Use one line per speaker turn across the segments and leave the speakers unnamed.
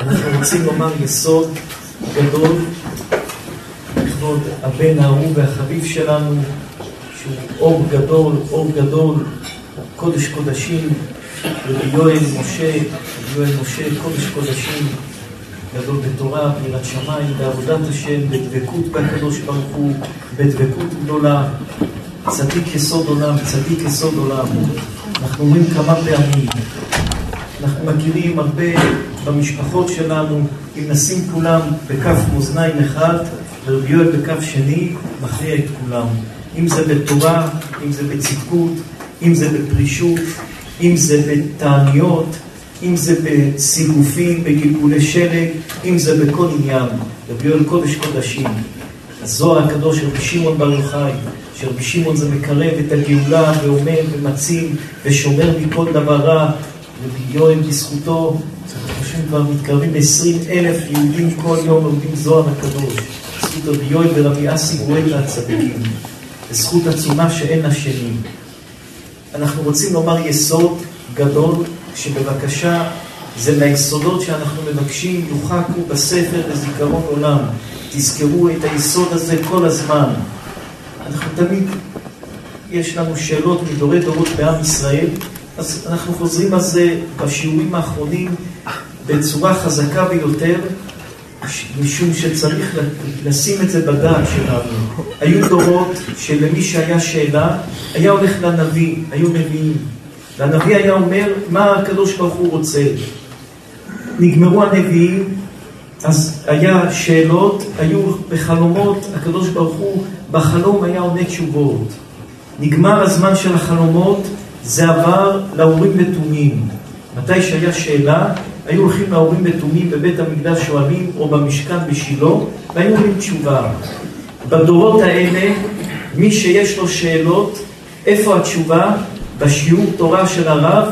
אנחנו רוצים לומר יסוד גדול לכבוד הבן האהוב והחביב שלנו, שהוא אור גדול, אור גדול, קודש קודשים, רבי יואל משה, רבי יואל משה, קודש קודשים, גדול בתורה, ביראת שמיים, בעבודת השם, בדבקות בקדוש ברוך הוא, בדבקות גדולה, צדיק יסוד עולם, צדיק יסוד עולם. אנחנו אומרים כמה פעמים, אנחנו מכירים הרבה במשפחות שלנו, אם נשים כולם בכף מאזניים אחד, ורבי יואל בכף שני, מכריע את כולם. אם זה בתורה, אם זה בצדקות, אם זה בפרישות, אם זה בתעניות, אם זה בסיגופים, בגלגולי שלג, אם זה בכל עניין. רבי יואל קודש קודשים. הזוהר הקדוש רבי שמעון בר יוחאי, שרבי שמעון זה מקרב את הגאולה ועומד ומציל ושומר מכל דבר רע. רבי יואל בזכותו, אנחנו כבר מתקרבים ל-20 אלף יהודים כל יום לומדים זוהר הקדוש. בזכות רבי יואל ורבי אסי גואל הצדיקים. זכות עצומה שאין לה שני. אנחנו רוצים לומר יסוד גדול, שבבקשה זה מהיסודות שאנחנו מבקשים יוחקו בספר לזיכרון עולם. תזכרו את היסוד הזה כל הזמן. אנחנו תמיד, יש לנו שאלות מדורי דורות בעם ישראל, אז אנחנו חוזרים על זה בשיעורים האחרונים בצורה חזקה ביותר, משום שצריך לשים את זה בדעת שלנו. היו דורות שלמי שהיה שאלה, היה הולך לנביא, היו נביאים. והנביא היה אומר מה הקדוש ברוך הוא רוצה. נגמרו הנביאים, אז היה שאלות, היו בחלומות, הקדוש ברוך הוא בחלום היה עונה תשובות. נגמר הזמן של החלומות, זה עבר לאורים ותומים. מתי שהיה שאלה, היו הולכים לאורים ותומים בבית המקדש שואלים, או במשכן בשילה, והיו עונים תשובה. בדורות האלה, מי שיש לו שאלות, איפה התשובה? בשיעור תורה של הרב,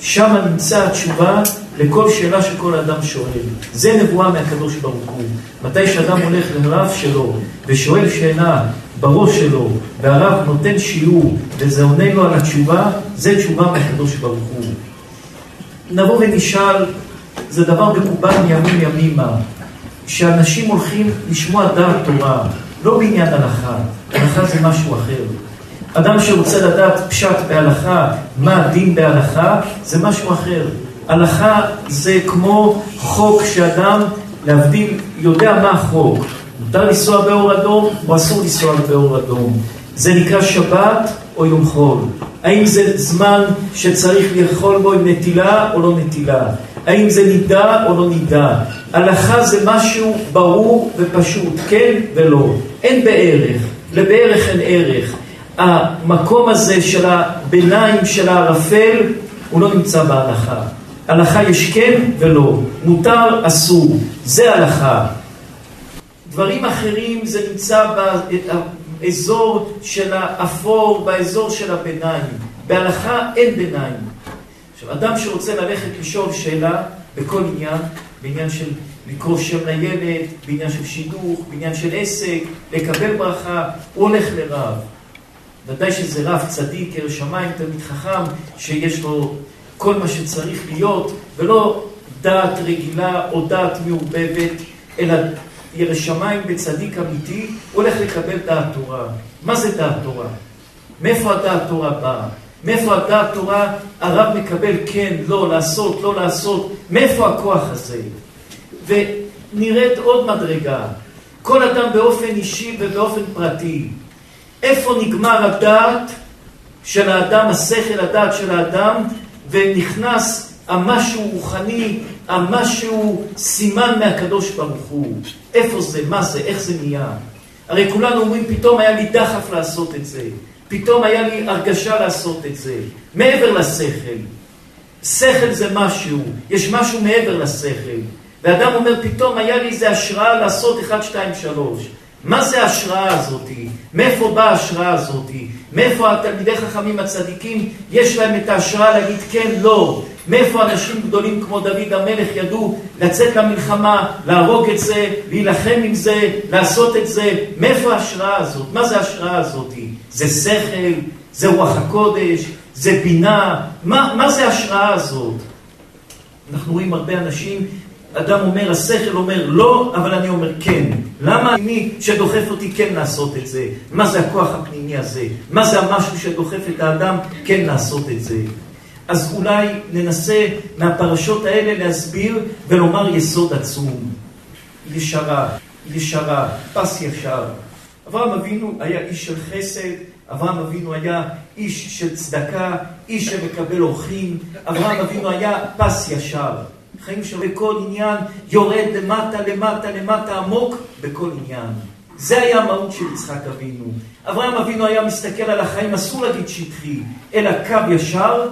שם נמצא התשובה לכל שאלה שכל אדם שואל. זה נבואה מהקדוש ברוך הוא. מתי שאדם הולך לרב שלו ושואל שאלה בראש שלו, והרב נותן שיעור וזה עונה לו על התשובה, זה תשובה מהקדוש ברוך הוא. נבוא ונשאל, זה דבר מקובל מימים ימימה, שאנשים הולכים לשמוע דעת תורה, לא בעניין הלכה, הלכה זה משהו אחר. אדם שרוצה לדעת פשט בהלכה, מה הדין בהלכה, זה משהו אחר. הלכה זה כמו חוק שאדם, להבדיל, יודע מה החוק. מותר לנסוע באור אדום או אסור לנסוע באור אדום. זה נקרא שבת או יום חול. האם זה זמן שצריך לאכול בו עם נטילה או לא נטילה? האם זה נידה או לא נידה? הלכה זה משהו ברור ופשוט, כן ולא. אין בערך, לבערך אין ערך. המקום הזה של הביניים, של הערפל, הוא לא נמצא בהלכה. הלכה יש כן ולא, מותר, אסור, זה הלכה. דברים אחרים זה נמצא באזור של האפור, באזור של הביניים. בהלכה אין ביניים. עכשיו, אדם שרוצה ללכת לשאול שאלה בכל עניין, בעניין של לקרוא שם לילד, בעניין של שידוך, בעניין של עסק, לקבל ברכה, הוא הולך לרב. ודאי שזה רב צדיק, ער שמיים, תלמיד חכם, שיש לו כל מה שצריך להיות, ולא דעת רגילה או דעת מעובבת, אלא ירא שמיים בצדיק אמיתי, הולך לקבל דעת תורה. מה זה דעת תורה? מאיפה הדעת תורה באה? מאיפה הדעת תורה הרב מקבל כן, לא, לעשות, לא לעשות? מאיפה הכוח הזה? ונראית עוד מדרגה. כל אדם באופן אישי ובאופן פרטי. איפה נגמר הדעת של האדם, השכל הדעת של האדם, ונכנס המשהו רוחני, המשהו סימן מהקדוש ברוך הוא. איפה זה, מה זה, איך זה נהיה. הרי כולנו אומרים, פתאום היה לי דחף לעשות את זה. פתאום היה לי הרגשה לעשות את זה. מעבר לשכל. שכל זה משהו, יש משהו מעבר לשכל. ואדם אומר, פתאום היה לי איזה השראה לעשות 1, 2, 3. מה זה ההשראה הזאתי? מאיפה באה ההשראה הזאתי? מאיפה התלמידי חכמים הצדיקים יש להם את ההשראה להגיד כן, לא? מאיפה אנשים גדולים כמו דוד המלך ידעו לצאת למלחמה, להרוג את זה, להילחם עם זה, לעשות את זה? מאיפה ההשראה הזאת? מה זה ההשראה הזאתי? זה שכל? זה רוח הקודש? זה בינה? מה, מה זה ההשראה הזאת? אנחנו רואים הרבה אנשים אדם אומר, השכל אומר לא, אבל אני אומר כן. למה אני שדוחף אותי כן לעשות את זה? מה זה הכוח הפנימי הזה? מה זה המשהו שדוחף את האדם כן לעשות את זה? אז אולי ננסה מהפרשות האלה להסביר ולומר יסוד עצום. ישרה, ישרה, פס ישר. אברהם אבינו היה איש של חסד, אברהם אבינו היה איש של צדקה, איש שמקבל אורחים, אברהם אבינו היה פס ישר. חיים שלו בכל עניין יורד למטה, למטה, למטה, עמוק בכל עניין. זה היה המהות של יצחק אבינו. אברהם אבינו היה מסתכל על החיים, אסור להגיד שטחי, אלא קו ישר.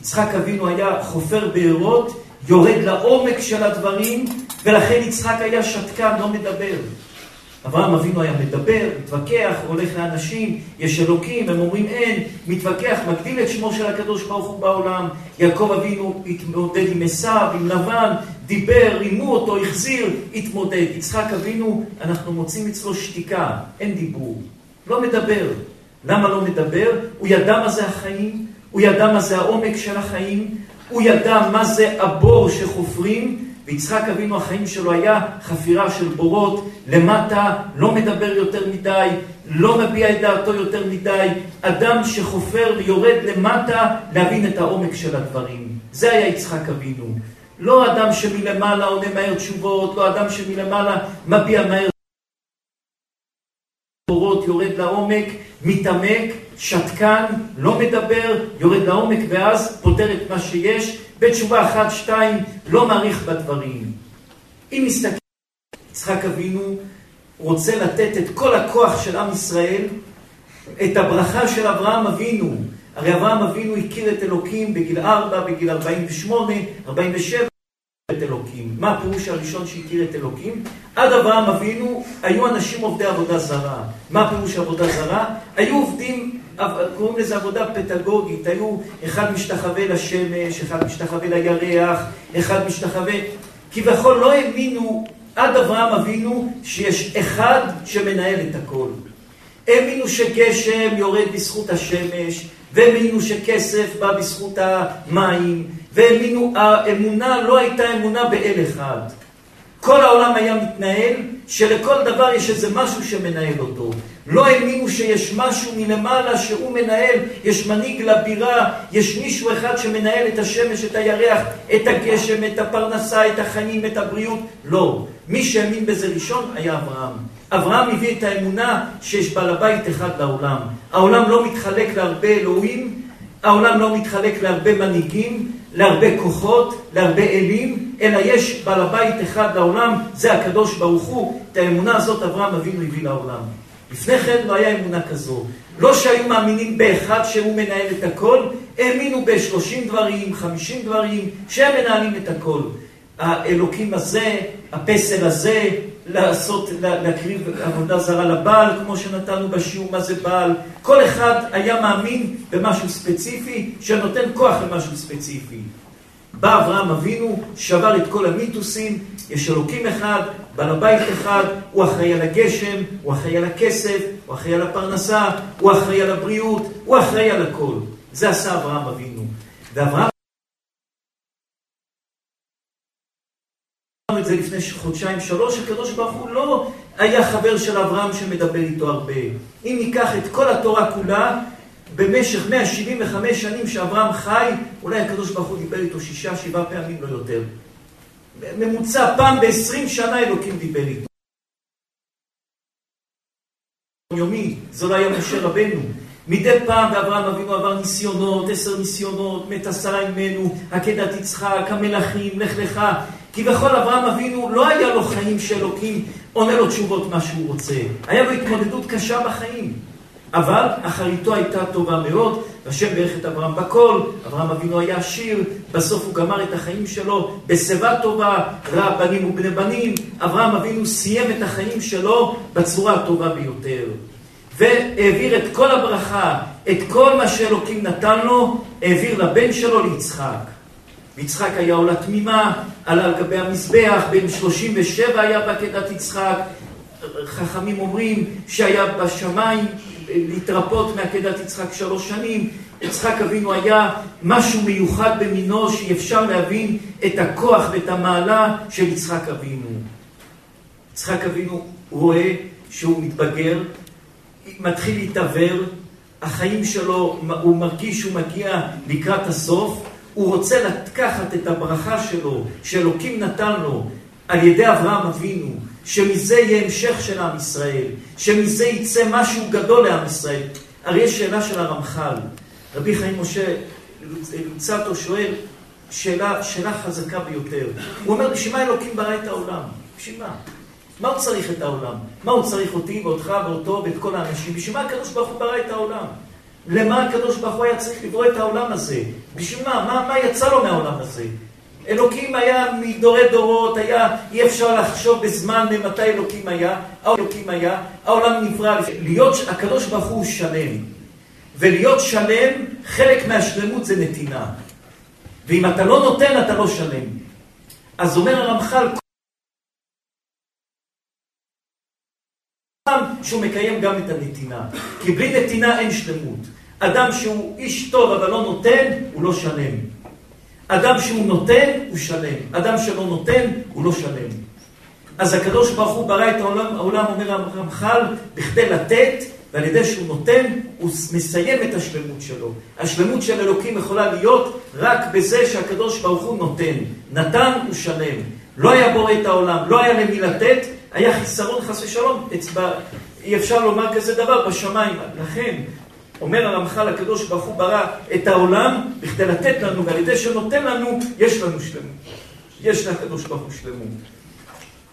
יצחק אבינו היה חופר בארות, יורד לעומק של הדברים, ולכן יצחק היה שתקן, לא מדבר. אברהם אבינו היה מדבר, מתווכח, הולך לאנשים, יש אלוקים, הם אומרים אין, מתווכח, מגדיל את שמו של הקדוש ברוך הוא בעולם. יעקב אבינו התמודד עם עשיו, עם לבן, דיבר, רימו אותו, החזיר, התמודד. יצחק אבינו, אנחנו מוצאים אצלו שתיקה, אין דיבור, לא מדבר. למה לא מדבר? הוא ידע מה זה החיים, הוא ידע מה זה העומק של החיים, הוא ידע מה זה הבור שחופרים, ויצחק אבינו החיים שלו היה חפירה של בורות, למטה, לא מדבר יותר מדי, לא מביע את דעתו יותר מדי, אדם שחופר ויורד למטה להבין את העומק של הדברים. זה היה יצחק אבינו. לא אדם שמלמעלה עונה מהר תשובות, לא אדם שמלמעלה מביע מהר בורות, יורד לעומק, מתעמק, שתקן, לא מדבר, יורד לעומק ואז פותר את מה שיש. בתשובה אחת, שתיים, לא מעריך בדברים. אם מסתכל, יצחק אבינו רוצה לתת את כל הכוח של עם ישראל, את הברכה של אברהם אבינו. הרי אברהם אבינו הכיר את אלוקים בגיל 4, בגיל 48, 47, את אלוקים. מה הפירוש הראשון שהכיר את אלוקים? עד אברהם אבינו היו אנשים עובדי עבודה זרה. מה הפירוש עבודה זרה? היו עובדים קוראים לזה עבודה פדגוגית, היו אחד משתחווה לשמש, אחד משתחווה לירח, אחד משתחווה... כביכול לא האמינו עד אברהם אבינו שיש אחד שמנהל את הכל. האמינו שגשם יורד בזכות השמש, והאמינו שכסף בא בזכות המים, והאמינו, האמונה לא הייתה אמונה באל אחד. כל העולם היה מתנהל, שלכל דבר יש איזה משהו שמנהל אותו. לא האמינו שיש משהו מלמעלה שהוא מנהל, יש מנהיג לבירה, יש מישהו אחד שמנהל את השמש, את הירח, את הגשם, את הפרנסה, את החיים, את הבריאות. לא. מי שהאמין בזה ראשון היה אברהם. אברהם הביא את האמונה שיש בעל הבית אחד לעולם. העולם לא מתחלק להרבה אלוהים, העולם לא מתחלק להרבה מנהיגים, להרבה כוחות, להרבה אלים, אלא יש בעל הבית אחד לעולם, זה הקדוש ברוך הוא. את האמונה הזאת אברהם אבינו הביא לעולם. לפני כן לא היה אמונה כזו. לא שהיו מאמינים באחד שהוא מנהל את הכל, האמינו בשלושים דברים, חמישים דברים, שהם מנהלים את הכל. האלוקים הזה, הפסל הזה, לעשות, להקריב עבודה זרה לבעל, כמו שנתנו בשיעור מה זה בעל. כל אחד היה מאמין במשהו ספציפי, שנותן כוח למשהו ספציפי. בא אברהם אבינו, שבר את כל המיתוסים, יש אלוקים אחד, בעל הבית אחד, הוא אחראי על הגשם, הוא אחראי על הכסף, הוא אחראי על הפרנסה, הוא אחראי על הבריאות, הוא אחראי על הכל. זה עשה אברהם אבינו. ואברהם את זה לפני חודשיים שלוש, הקדוש ברוך הוא לא היה חבר של אברהם שמדבר איתו הרבה. אם ניקח את כל התורה כולה, במשך 175 שנים שאברהם חי, אולי הקדוש ברוך הוא דיבר איתו שישה, שבעה פעמים, לא יותר. ממוצע פעם ב-20 שנה אלוקים דיבר איתו. יומי, זה לא היה משה רבנו. מדי פעם ואברהם אבינו עבר ניסיונות, עשר ניסיונות, מת עשרה ממנו, עקדת יצחק, המלכים, לך לך. כביכול אברהם אבינו לא היה לו חיים שאלוקים עונה לו תשובות מה שהוא רוצה. היה לו התמודדות קשה בחיים. אבל אחריתו הייתה טובה מאוד, והשם ברך את אברהם בכל, אברהם אבינו היה עשיר, בסוף הוא גמר את החיים שלו בשיבה טובה, רע בנים ובני בנים, אברהם אבינו סיים את החיים שלו בצורה הטובה ביותר. והעביר את כל הברכה, את כל מה שאלוקים נתן לו, העביר לבן שלו ליצחק. ויצחק היה עולה תמימה, עלה על גבי המזבח, בן 37 היה בעקדת יצחק, חכמים אומרים שהיה בשמיים להתרפות מעקדת יצחק שלוש שנים, יצחק אבינו היה משהו מיוחד במינו שאי אפשר להבין את הכוח ואת המעלה של יצחק אבינו. יצחק אבינו רואה שהוא מתבגר, מתחיל להתעוור, החיים שלו, הוא מרגיש שהוא מגיע לקראת הסוף, הוא רוצה לקחת את הברכה שלו, שאלוקים נתן לו, על ידי אברהם אבינו, שמזה יהיה המשך של עם ישראל, שמזה יצא משהו גדול לעם ישראל. הרי יש שאלה של הרמח"ל, רבי חיים משה לוצטו שואל שאלה, שאלה חזקה ביותר. הוא אומר, בשביל מה אלוקים ברא את העולם? בשביל מה? מה הוא צריך את העולם? מה הוא צריך אותי ואותך ואותו ואת כל האנשים? בשביל מה הקדוש ברוך הוא ברא את העולם? למה הקדוש ברוך הוא היה צריך לברוא את העולם הזה? בשביל מה? מה, מה יצא לו מהעולם הזה? אלוקים היה מדורי דורות, היה, אי אפשר לחשוב בזמן מתי אלוקים היה, אלוקים היה, העולם נברא, להיות, הקדוש ברוך הוא שלם. ולהיות שלם, חלק מהשלמות זה נתינה. ואם אתה לא נותן, אתה לא שלם. אז אומר הרמח"ל, שהוא מקיים גם את הנתינה. כי בלי נתינה אין שלמות. אדם שהוא איש טוב אבל לא נותן, הוא לא שלם. אדם שהוא נותן, הוא שלם. אדם שלא נותן, הוא לא שלם. אז הקדוש ברוך הוא ברא את העולם, העולם אומר הרמח"ל, בכדי לתת, ועל ידי שהוא נותן, הוא מסיים את השלמות שלו. השלמות של אלוקים יכולה להיות רק בזה שהקדוש ברוך הוא נותן. נתן, הוא שלם. לא היה בורא את העולם, לא היה למי לתת, היה חיסרון חס ושלום, אצבע, אי אפשר לומר כזה דבר בשמיים. לכן, אומר הרמח"ל, הקדוש ברוך הוא ברא את העולם בכדי לתת לנו, ועל ידי שנותן לנו, יש לנו שלמות. יש לקדוש ברוך הוא שלמות.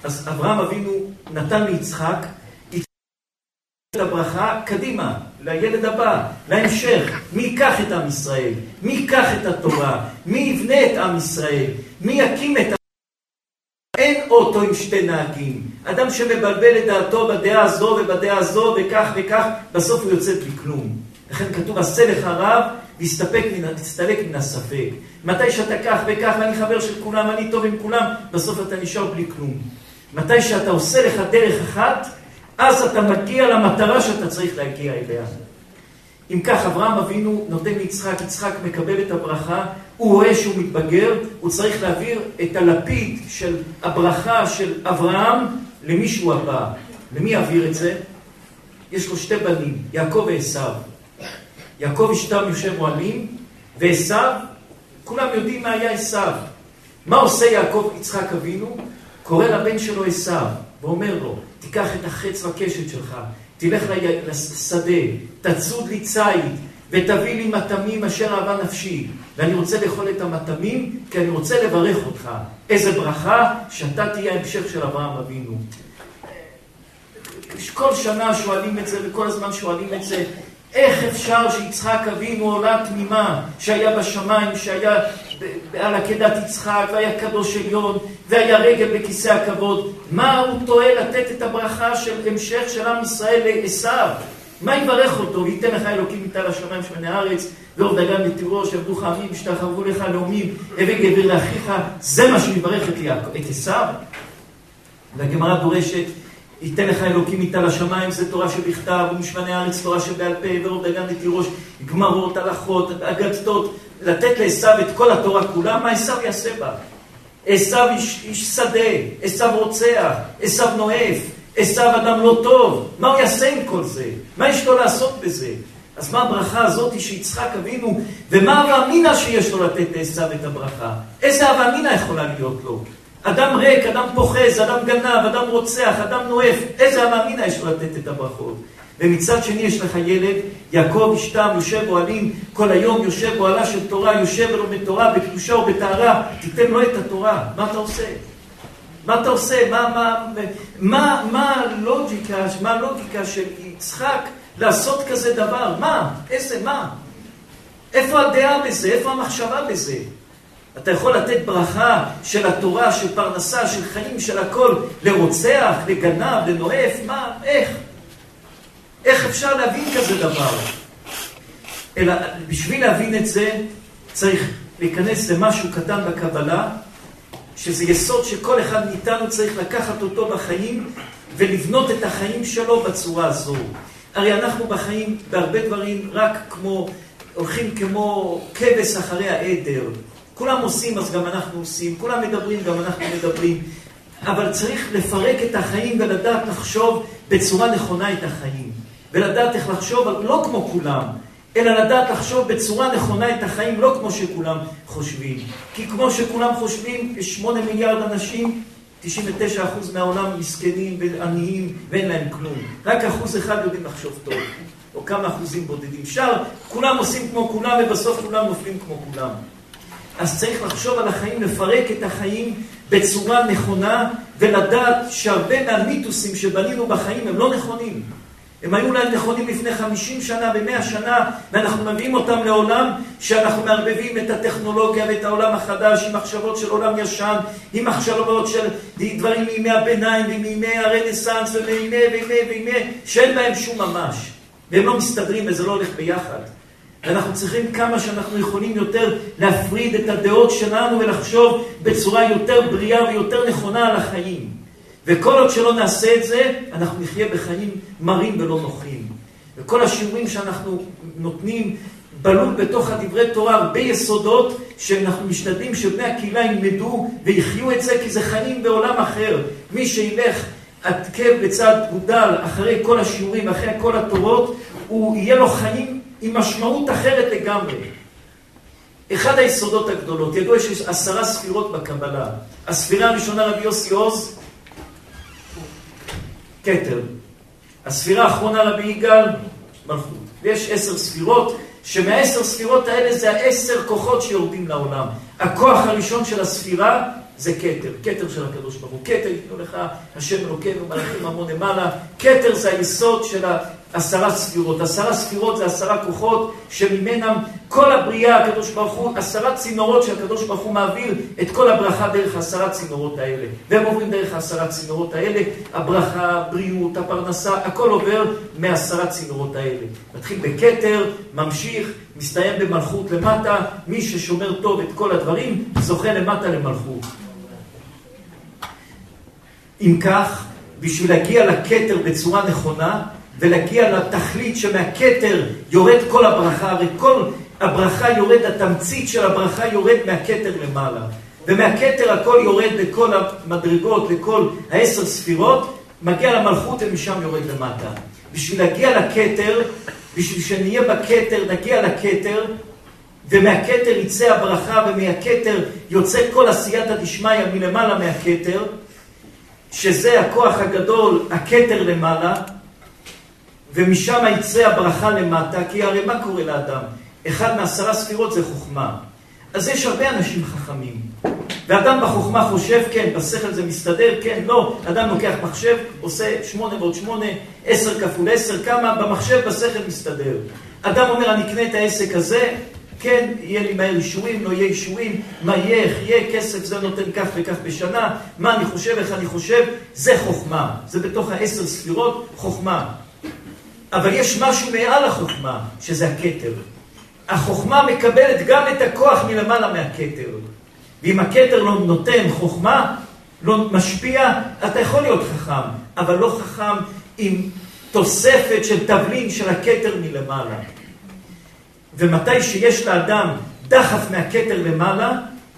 אז אברהם אבינו נתן ליצחק את הברכה קדימה, לילד הבא, להמשך. מי ייקח את עם ישראל? מי ייקח את התורה? מי יבנה את עם ישראל? מי יקים את אין אוטו עם שתי נהגים. אדם שמבלבל את דעתו בדעה הזו ובדעה הזו וכך וכך, בסוף הוא יוצא בלי כלום. לכן כתוב, עשה לך רב תסתלק מן הספק. מתי שאתה כך וכך, ואני חבר של כולם, אני טוב עם כולם, בסוף אתה נשאר בלי כלום. מתי שאתה עושה לך דרך אחת, אז אתה מגיע למטרה שאתה צריך להגיע אליה. אם כך, אברהם אבינו נותן ליצחק, יצחק מקבל את הברכה, הוא רואה שהוא מתבגר, הוא צריך להעביר את הלפיד של הברכה של אברהם למישהו הבא. למי יעביר את זה? יש לו שתי בנים, יעקב ועשו. יעקב אשתם יושב אוהלים, ועשו, כולם יודעים מה היה עשו. מה עושה יעקב יצחק אבינו? קורא לבן שלו עשו, ואומר לו, תיקח את החץ והקשת שלך, תלך לשדה, תצוד לי ציד, ותביא לי מטעמים אשר אהבה נפשי. ואני רוצה לאכול את המטעמים, כי אני רוצה לברך אותך. איזה ברכה, שאתה תהיה ההמשך של אברהם אבינו. כל שנה שואלים את זה, וכל הזמן שואלים את זה. איך אפשר שיצחק אבינו עולה תמימה, שהיה בשמיים, שהיה על עקדת יצחק, והיה קדוש עליון, והיה רגל בכיסא הכבוד, מה הוא טועה לתת את הברכה של המשך של עם ישראל לעשו? מה יברך אותו? וייתן לך אלוקים איתה לשמיים שמני הארץ, ועוד דגן לתיאור, שעבדוך עמים, השתחרבו לך לאומים, הבא גבר לאחיך, זה מה שהוא יברך את עשו? והגמרא דורשת ייתן לך אלוקים איתה לשמיים, זה תורה שבכתב, ומשמני הארץ תורה שבעל פה, ועוד דגן לתירוש, גמרות, הלכות, אגדתות, לתת לעשו את כל התורה כולה, מה עשו יעשה בה? עשו איש, איש שדה, עשו רוצח, עשו נואף, עשו אדם לא טוב, מה הוא יעשה עם כל זה? מה יש לו לעשות בזה? אז מה הברכה הזאת שיצחק אבינו, ומה הווה אמינא שיש לו לתת לעשו את הברכה? איזה הווה אמינא יכולה להיות לו? אדם ריק, אדם פוחז, אדם גנב, אדם רוצח, אדם נואף, איזה הווה אמינא יש לו לתת את הברכות? ומצד שני יש לך ילד, יעקב אשתם, יושב אוהלים, כל היום יושב אוהלה של תורה, יושב ולומד תורה בקדושה ובטהרה, תיתן לו את התורה, מה אתה עושה? מה אתה עושה? מה, מה, מה, מה הלוגיקה, מה הלוגיקה של יצחק לעשות כזה דבר? מה? איזה מה? איפה הדעה בזה? איפה המחשבה בזה? אתה יכול לתת ברכה של התורה, של פרנסה, של חיים, של הכל, לרוצח, לגנב, לנואף, מה? איך? איך אפשר להבין כזה דבר? אלא בשביל להבין את זה, צריך להיכנס למשהו קטן בקבלה, שזה יסוד שכל אחד מאיתנו צריך לקחת אותו בחיים ולבנות את החיים שלו בצורה הזו. הרי אנחנו בחיים בהרבה דברים רק כמו הולכים כמו כבש אחרי העדר. כולם עושים, אז גם אנחנו עושים. כולם מדברים, גם אנחנו מדברים. אבל צריך לפרק את החיים ולדעת לחשוב בצורה נכונה את החיים. ולדעת איך לחשוב, לא כמו כולם, אלא לדעת לחשוב בצורה נכונה את החיים, לא כמו שכולם חושבים. כי כמו שכולם חושבים, שמונה מיליארד אנשים, 99% מהעולם מסכנים ועניים ואין להם כלום. רק אחוז אחד יודעים לחשוב טוב, או כמה אחוזים בודדים. שאר, כולם עושים כמו כולם ובסוף כולם נופלים כמו כולם. אז צריך לחשוב על החיים, לפרק את החיים בצורה נכונה, ולדעת שהרבה מהמיתוסים שבנינו בחיים הם לא נכונים. הם היו להם נכונים לפני 50 שנה ו-100 שנה, ואנחנו מביאים אותם לעולם שאנחנו מערבבים את הטכנולוגיה ואת העולם החדש עם מחשבות של עולם ישן, עם מחשבות של דברים מימי הביניים ומימי הרנסאנס ומימי וימי וימי, שאין בהם שום ממש. והם לא מסתדרים וזה לא הולך ביחד. ואנחנו צריכים כמה שאנחנו יכולים יותר להפריד את הדעות שלנו ולחשוב בצורה יותר בריאה ויותר נכונה על החיים. וכל עוד שלא נעשה את זה, אנחנו נחיה בחיים מרים ולא נוחים. וכל השיעורים שאנחנו נותנים בלול בתוך הדברי תורה הרבה יסודות שאנחנו משתדלים שבני הקהילה ילמדו ויחיו את זה כי זה חיים בעולם אחר. מי שילך עקב בצד גודל אחרי כל השיעורים, אחרי כל התורות, הוא יהיה לו חיים עם משמעות אחרת לגמרי. אחד היסודות הגדולות, ידוע שיש עשרה ספירות בקבלה. הספירה הראשונה רבי יוסי עוז, כתר. הספירה האחרונה רבי יגאל, מלכות. ויש עשר ספירות, שמהעשר ספירות האלה זה העשר כוחות שיורדים לעולם. הכוח הראשון של הספירה זה כתר, כתר של הקדוש ברוך הוא. כתר ייתנו לך השם אלוקינו מלאכים המון למעלה. כתר זה היסוד של עשרה ספירות. עשרה ספירות זה עשרה כוחות שממנם כל הבריאה, הקדוש ברוך הוא, עשרה צינורות שהקדוש ברוך הוא מעביר את כל הברכה דרך העשרה צינורות האלה. והם עוברים דרך העשרה צינורות האלה, הברכה, הבריאות, הפרנסה, הכל עובר מעשרה צינורות האלה. מתחיל בכתר, ממשיך, מסתיים במלכות למטה, מי ששומר טוב את כל הדברים, זוכה למטה למלכות. אם כך, בשביל להגיע לכתר בצורה נכונה, ולהגיע לתכלית שמהכתר יורד כל הברכה, הרי כל הברכה יורד, התמצית של הברכה יורד מהכתר למעלה. ומהכתר הכל יורד לכל המדרגות, לכל העשר ספירות, מגיע למלכות ומשם יורד למטה. בשביל להגיע לכתר, בשביל שנהיה בכתר, נגיע לכתר, ומהכתר יצא הברכה, ומהכתר יוצא כל עשייתא דשמיא מלמעלה מהכתר, שזה הכוח הגדול, הכתר למעלה, ומשם יצא הברכה למטה, כי הרי מה קורה לאדם? אחד מעשרה ספירות זה חוכמה. אז יש הרבה אנשים חכמים. ואדם בחוכמה חושב, כן, בשכל זה מסתדר, כן, לא. אדם לוקח מחשב, עושה שמונה ועוד שמונה, עשר כפול עשר, כמה במחשב, בשכל מסתדר. אדם אומר, אני אקנה את העסק הזה, כן, יהיה לי מהר אישורים, לא יהיה אישורים, מה יהיה, איך יהיה, כסף זה נותן כך וכך בשנה, מה אני חושב, איך אני חושב, זה חוכמה. זה בתוך העשר ספירות, חוכמה. אבל יש משהו מעל החוכמה, שזה הכתר. החוכמה מקבלת גם את הכוח מלמעלה מהכתר. ואם הכתר לא נותן חוכמה, לא משפיע, אתה יכול להיות חכם, אבל לא חכם עם תוספת של תבלין של הכתר מלמעלה. ומתי שיש לאדם דחף מהכתר למעלה,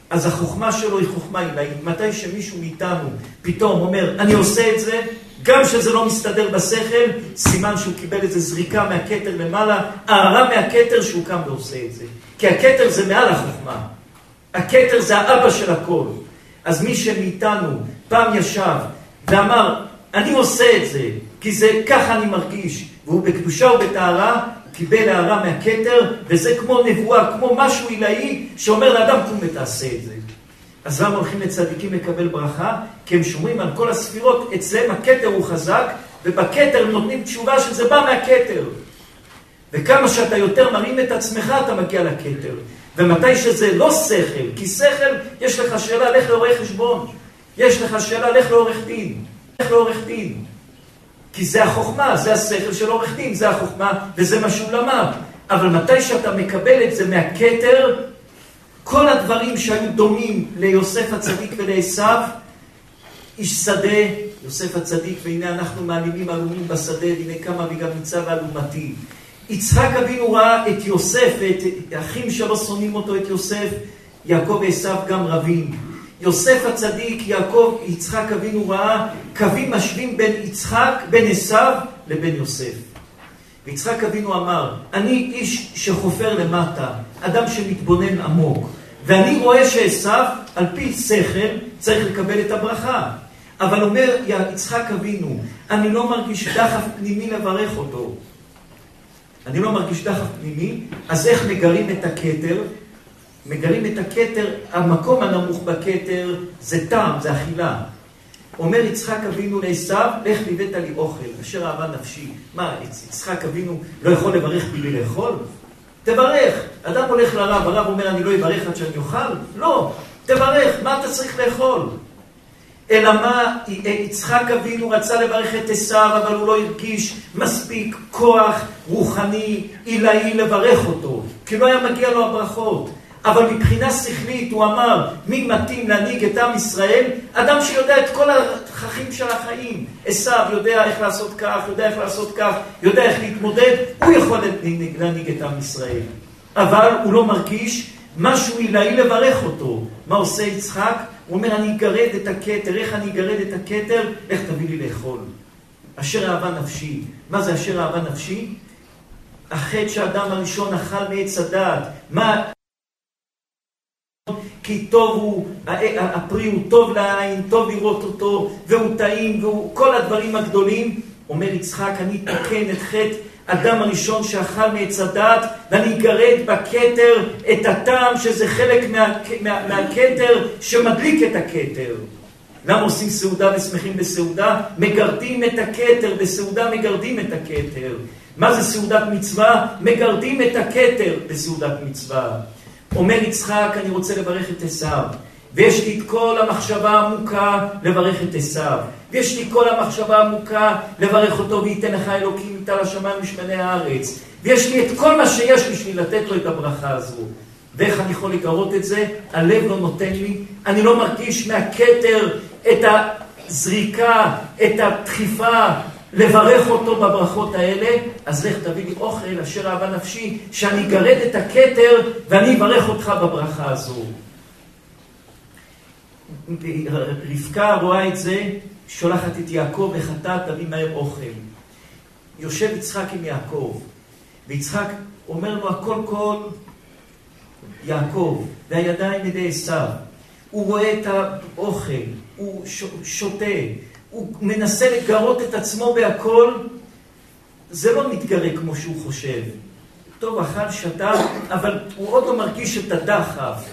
אז החוכמה שלו היא חוכמה עילאית. מתי שמישהו מאיתנו פתאום אומר, אני עושה את זה, גם שזה לא מסתדר בשכל, סימן שהוא קיבל איזה זריקה מהכתר למעלה, הערה מהכתר שהוא קם ועושה את זה. כי הכתר זה מעל החוכמה. הכתר זה האבא של הכל. אז מי שמאיתנו פעם ישב ואמר, אני עושה את זה, כי זה ככה אני מרגיש, והוא בקדושה ובטהרה, קיבל הערה מהכתר, וזה כמו נבואה, כמו משהו עילאי, שאומר לאדם, קום ותעשה את זה. למה הולכים לצדיקים לקבל ברכה? כי הם שומרים על כל הספירות, אצלם הכתר הוא חזק, ובכתר נותנים תשובה שזה בא מהכתר. וכמה שאתה יותר מרים את עצמך, אתה מגיע לכתר. ומתי שזה לא שכל, כי שכל, יש לך שאלה, לך לעורך חשבון. יש לך שאלה, לך לעורך דין. לך לעורך דין. כי זה החוכמה, זה השכל של עורך דין, זה החוכמה, וזה מה שהוא למד. אבל מתי שאתה מקבל את זה מהכתר, כל הדברים שהיו דומים ליוסף הצדיק ולעשו, איש שדה, יוסף הצדיק, והנה אנחנו מעלימים עלומים בשדה, והנה כמה וגם ניצב אלומתי. יצחק אבינו ראה את יוסף ואת האחים שלו שונאים אותו, את יוסף, יעקב ועשיו גם רבים. יוסף הצדיק, יעקב, יצחק אבינו ראה קווים משווים בין יצחק, בין עשיו לבין יוסף. ויצחק אבינו אמר, אני איש שחופר למטה, אדם שמתבונן עמוק, ואני רואה שעשיו, על פי שכל, צריך לקבל את הברכה. אבל אומר יצחק אבינו, אני לא מרגיש דחף פנימי לברך אותו. אני לא מרגיש דחף פנימי, אז איך מגרים את הכתר? מגרים את הכתר, המקום הנמוך בכתר זה טעם, זה אכילה. אומר יצחק אבינו לעשו, לך ליבאת לי אוכל, אשר אהבה נפשי. מה, יצחק אבינו לא יכול לברך בלי לאכול? תברך. אדם הולך לרב, הרב אומר, אני לא אברך עד שאני אוכל? לא. תברך, מה אתה צריך לאכול? אלא מה, יצחק אבינו רצה לברך את עשיו, אבל הוא לא הרגיש מספיק כוח רוחני, עילאי לברך אותו, כי לא היה מגיע לו הברכות. אבל מבחינה שכלית הוא אמר, מי מתאים להנהיג את עם ישראל? אדם שיודע את כל התככים של החיים. עשיו יודע איך לעשות כך, יודע איך לעשות כך, יודע איך להתמודד, הוא יכול להנהיג את עם ישראל. אבל הוא לא מרגיש משהו עילאי לברך אותו. מה עושה יצחק? הוא אומר, אני אגרד את הכתר. איך אני אגרד את הכתר? איך תביא לי לאכול. אשר אהבה נפשי. מה זה אשר אהבה נפשי? החטא שהאדם הראשון אכל מעץ הדעת. מה... כי טוב הוא, הפרי הוא טוב לעין, טוב לראות אותו, והוא טעים, והוא כל הדברים הגדולים. אומר יצחק, אני אתקן את חטא אדם הראשון שאכל מעץ הדת, ואני אגרד בכתר את הטעם שזה חלק מה, מה, שמדליק את הכתר. למה עושים סעודה ושמחים בסעודה? מגרדים את הכתר, בסעודה מגרדים את הכתר. מה זה סעודת מצווה? מגרדים את הכתר בסעודת מצווה. אומר יצחק, אני רוצה לברך את עשיו. ויש לי את כל המחשבה העמוקה לברך את עשיו. ויש לי כל המחשבה העמוקה לברך אותו וייתן לך אלוקים מטל השמיים ושמני הארץ. ויש לי את כל מה שיש בשביל לתת לו את הברכה הזו. ואיך אני יכול לגרות את זה? הלב לא נותן לי. אני לא מרגיש מהכתר את הזריקה, את הדחיפה, לברך אותו בברכות האלה, אז לך תביא לי אוכל אשר אהבה נפשי, שאני אגרד את הכתר ואני אברך אותך בברכה הזו. רבקה רואה את זה, שולחת את יעקב לחטאת, תביא מהר אוכל. יושב יצחק עם יעקב, ויצחק אומר לו הכל כל יעקב, והידיים ידי עשיו. הוא רואה את האוכל, הוא שותה, הוא מנסה לגרות את עצמו בהכל, זה לא מתגרה כמו שהוא חושב. טוב, אכל, שתה, אבל הוא עוד לא מרגיש את הדחף.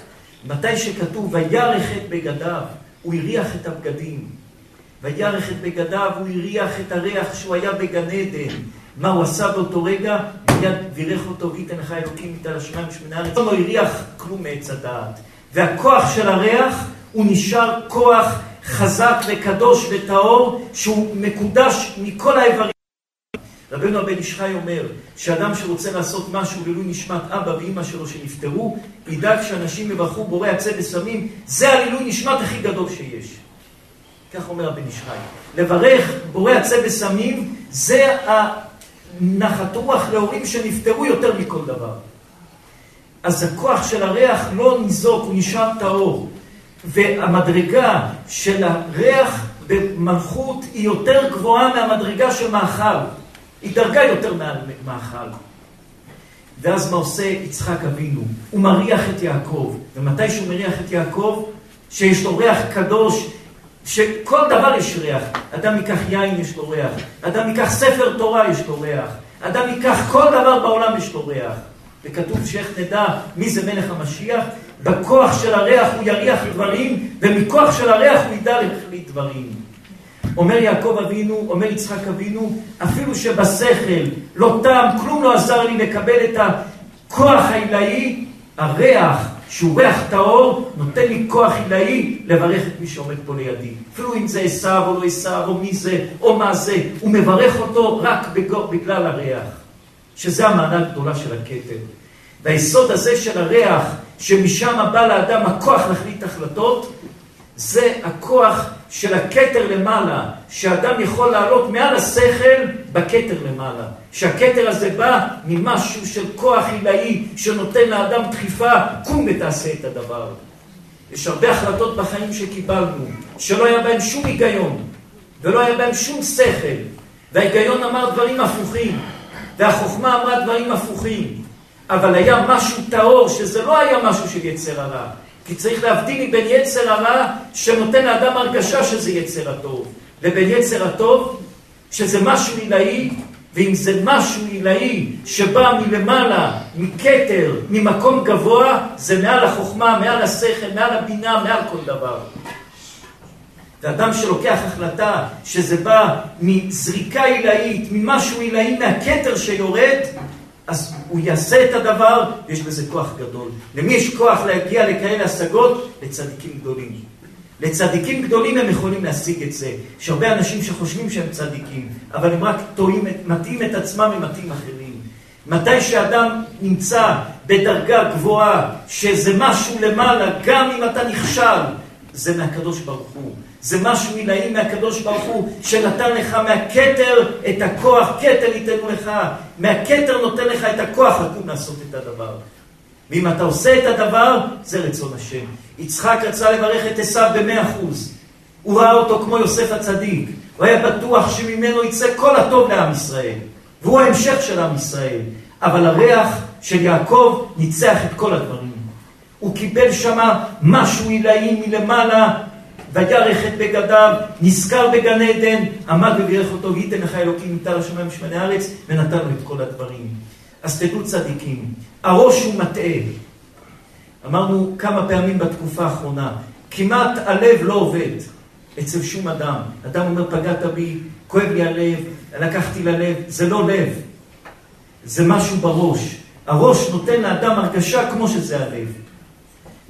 מתי שכתוב, וירך את בגדיו, הוא הריח את הבגדים. וירך את בגדיו, הוא הריח את הריח שהוא היה בגן עדן. מה הוא עשה באותו רגע? מיד בירך אותו, וייתן לך אלוקים מטל השמיים ושמונה הארץ. לא הריח כלום מעץ הדעת. והכוח של הריח, הוא נשאר כוח חזק וקדוש וטהור, שהוא מקודש מכל האיברים. רבנו הבן איש חי אומר שאדם שרוצה לעשות משהו לעילוי נשמת אבא ואימא שלו שנפטרו, ידאג שאנשים יברכו בורא עצי וסמים, זה העילוי נשמת הכי גדול שיש. כך אומר הבן איש חי. לברך בורא עצי וסמים, זה הנחת רוח להורים שנפטרו יותר מכל דבר. אז הכוח של הריח לא ניזוק, הוא נשאר טהור. והמדרגה של הריח במלכות היא יותר גבוהה מהמדרגה של מאכל. היא דרגה יותר מהמאכל. ואז מה עושה יצחק אבינו? הוא מריח את יעקב. ומתי שהוא מריח את יעקב? שיש לו ריח קדוש, שכל דבר יש ריח. אדם ייקח יין, יש לו ריח. אדם ייקח ספר תורה, יש לו ריח. אדם ייקח כל דבר בעולם, יש לו ריח. וכתוב שאיך נדע מי זה מלך המשיח? בכוח של הריח הוא יריח דברים, ומכוח של הריח הוא ידע להחליט דברים. אומר יעקב אבינו, אומר יצחק אבינו, אפילו שבשכל לא טעם, כלום לא עזר לי לקבל את הכוח העילאי, הריח, שהוא ריח טהור, נותן לי כוח עילאי לברך את מי שעומד פה לידי. אפילו אם זה עשיו או לא עשיו, או מי זה, או מה זה, הוא מברך אותו רק בגלל הריח. שזה המענה הגדולה של הכתר. והיסוד הזה של הריח, שמשם בא לאדם הכוח להחליט החלטות, זה הכוח של הכתר למעלה, שאדם יכול לעלות מעל השכל בכתר למעלה. שהכתר הזה בא ממשהו של כוח עילאי שנותן לאדם דחיפה, קום ותעשה את הדבר. יש הרבה החלטות בחיים שקיבלנו, שלא היה בהן שום היגיון, ולא היה בהן שום שכל, וההיגיון אמר דברים הפוכים, והחוכמה אמרה דברים הפוכים, אבל היה משהו טהור, שזה לא היה משהו של יצר הרע. כי צריך להבדיל מבין יצר הרע שנותן לאדם הרגשה שזה יצר הטוב, לבין יצר הטוב שזה משהו עילאי, ואם זה משהו עילאי שבא מלמעלה, מכתר, ממקום גבוה, זה מעל החוכמה, מעל השכל, מעל הבינה, מעל כל דבר. ואדם שלוקח החלטה שזה בא מזריקה עילאית, ממשהו עילאי, מהכתר שיורד, אז הוא יעשה את הדבר, ויש בזה כוח גדול. למי יש כוח להגיע לכאלה השגות? לצדיקים גדולים. לצדיקים גדולים הם יכולים להשיג את זה. יש הרבה אנשים שחושבים שהם צדיקים, אבל הם רק טועים, מטעים את עצמם ומטעים אחרים. מתי שאדם נמצא בדרגה גבוהה, שזה משהו למעלה, גם אם אתה נכשל, זה מהקדוש ברוך הוא. זה משהו עילאי מהקדוש ברוך הוא, שנתן לך מהכתר את הכוח, כתר ייתנו לך, מהכתר נותן לך את הכוח לקום לעשות את הדבר. ואם אתה עושה את הדבר, זה רצון השם. יצחק רצה לברך את עשיו במאה אחוז. הוא ראה אותו כמו יוסף הצדיק. הוא היה בטוח שממנו יצא כל הטוב לעם ישראל. והוא ההמשך של עם ישראל. אבל הריח של יעקב ניצח את כל הדברים. הוא קיבל שמה משהו עילאי מלמעלה, וירך את בגדיו, נזכר בגן עדן, עמד ובירך אותו, וייתן לך אלוקים מטר השמיים ושמני הארץ, ונתן לו את כל הדברים. אז תדעו צדיקים, הראש הוא מטעה. אמרנו כמה פעמים בתקופה האחרונה, כמעט הלב לא עובד אצל שום אדם. אדם אומר, פגעת בי, כואב לי הלב, לקחתי ללב, זה לא לב, זה משהו בראש. הראש נותן לאדם הרגשה כמו שזה הלב.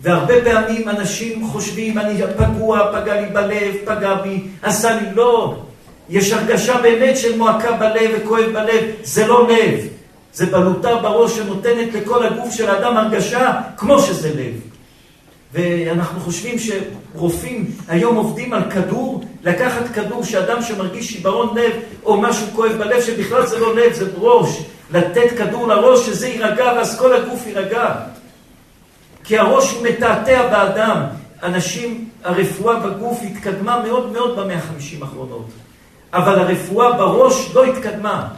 והרבה פעמים אנשים חושבים, אני פגוע, פגע לי בלב, פגע בי, עשה לי, לא. יש הרגשה באמת של מועקה בלב וכואב בלב, זה לא לב. זה בלוטה בראש שנותנת לכל הגוף של האדם הרגשה כמו שזה לב. ואנחנו חושבים שרופאים היום עובדים על כדור, לקחת כדור שאדם שמרגיש שיברון לב או משהו כואב בלב, שבכלל זה לא לב, זה ראש. לתת כדור לראש שזה יירגע ואז כל הגוף יירגע. כי הראש מתעתע באדם. אנשים, הרפואה בגוף התקדמה מאוד מאוד במאה החמישים האחרונות. אבל הרפואה בראש לא התקדמה.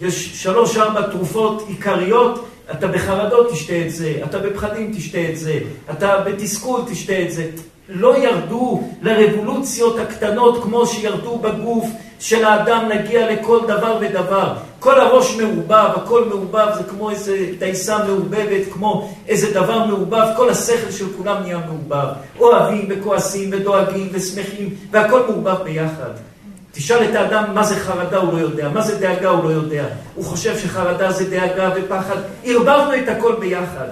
יש שלוש-ארבע תרופות עיקריות, אתה בחרדות תשתה את זה, אתה בפחדים תשתה את זה, אתה בתסכול תשתה את זה. לא ירדו לרבולוציות הקטנות כמו שירדו בגוף של האדם להגיע לכל דבר ודבר. כל הראש מעובב, הכל מעובב, זה כמו איזה דייסה מעובבת, כמו איזה דבר מעובב, כל השכל של כולם נהיה מעובב. אוהבים וכועסים ודואגים ושמחים, והכל מעובב ביחד. תשאל את האדם מה זה חרדה, הוא לא יודע, מה זה דאגה, הוא לא יודע. הוא חושב שחרדה זה דאגה ופחד. ערבבנו את הכל ביחד.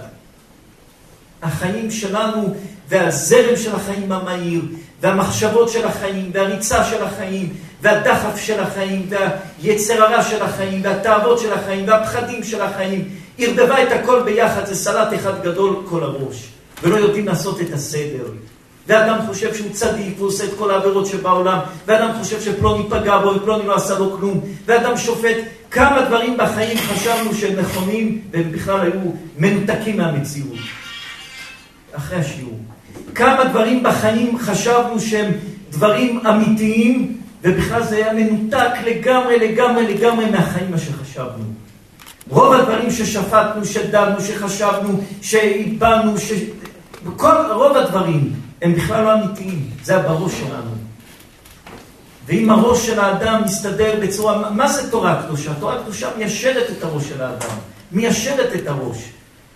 החיים שלנו והזרם של החיים המהיר, והמחשבות של החיים, והריצה של החיים, והדחף של החיים, והיצר הרע של החיים, והתאוות של החיים, והפחדים של החיים, ערבבה את הכל ביחד, זה סלט אחד גדול כל הראש, ולא יודעים לעשות את הסדר. ואדם חושב שהוא צדיק והוא עושה את כל העבירות שבעולם, ואדם חושב שפלוני פגע בו ופלוני לא עשה לו כלום, ואדם שופט כמה דברים בחיים חשבנו שהם נכונים, והם בכלל היו מנותקים מהמציאות. אחרי השיעור. כמה דברים בחיים חשבנו שהם דברים אמיתיים, ובכלל זה היה מנותק לגמרי, לגמרי, לגמרי מהחיים מה שחשבנו. רוב הדברים ששפטנו, שדנו, שחשבנו, שהבנו, ש... כל, רוב הדברים הם בכלל לא אמיתיים, זה הבראש שלנו. ואם הראש של האדם מסתדר בצורה... מה זה תורה קדושה? תורה קדושה מיישרת את הראש של האדם, מיישרת את הראש.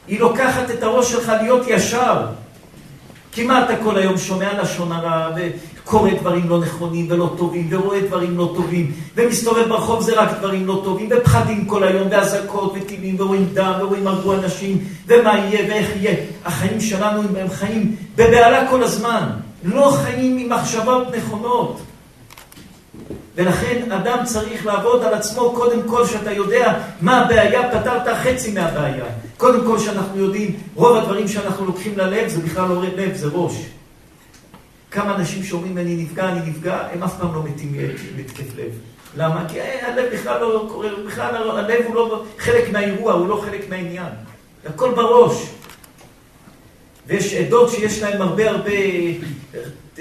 היא לוקחת את הראש שלך להיות ישר. כי מה אתה כל היום שומע לשון הרע, וקורא דברים לא נכונים ולא טובים, ורואה דברים לא טובים, ומסתובב ברחוב זה רק דברים לא טובים, ופחדים כל היום, ואזעקות וטילים, ורואים דם, ורואים הרגו אנשים, ומה יהיה ואיך יהיה. החיים שלנו הם חיים בבהלה כל הזמן, לא חיים עם מחשבות נכונות. ולכן אדם צריך לעבוד על עצמו קודם כל שאתה יודע מה הבעיה, פתרת חצי מהבעיה. קודם כל שאנחנו יודעים, רוב הדברים שאנחנו לוקחים ללב זה בכלל לא לב, זה ראש. כמה אנשים שאומרים אני נפגע, אני נפגע, הם אף פעם לא מתים להתקף לב. למה? כי הלב בכלל לא קורה, בכלל לא, הלב הוא לא חלק מהאירוע, הוא לא חלק מהעניין. הכל בראש. ויש עדות שיש להם הרבה הרבה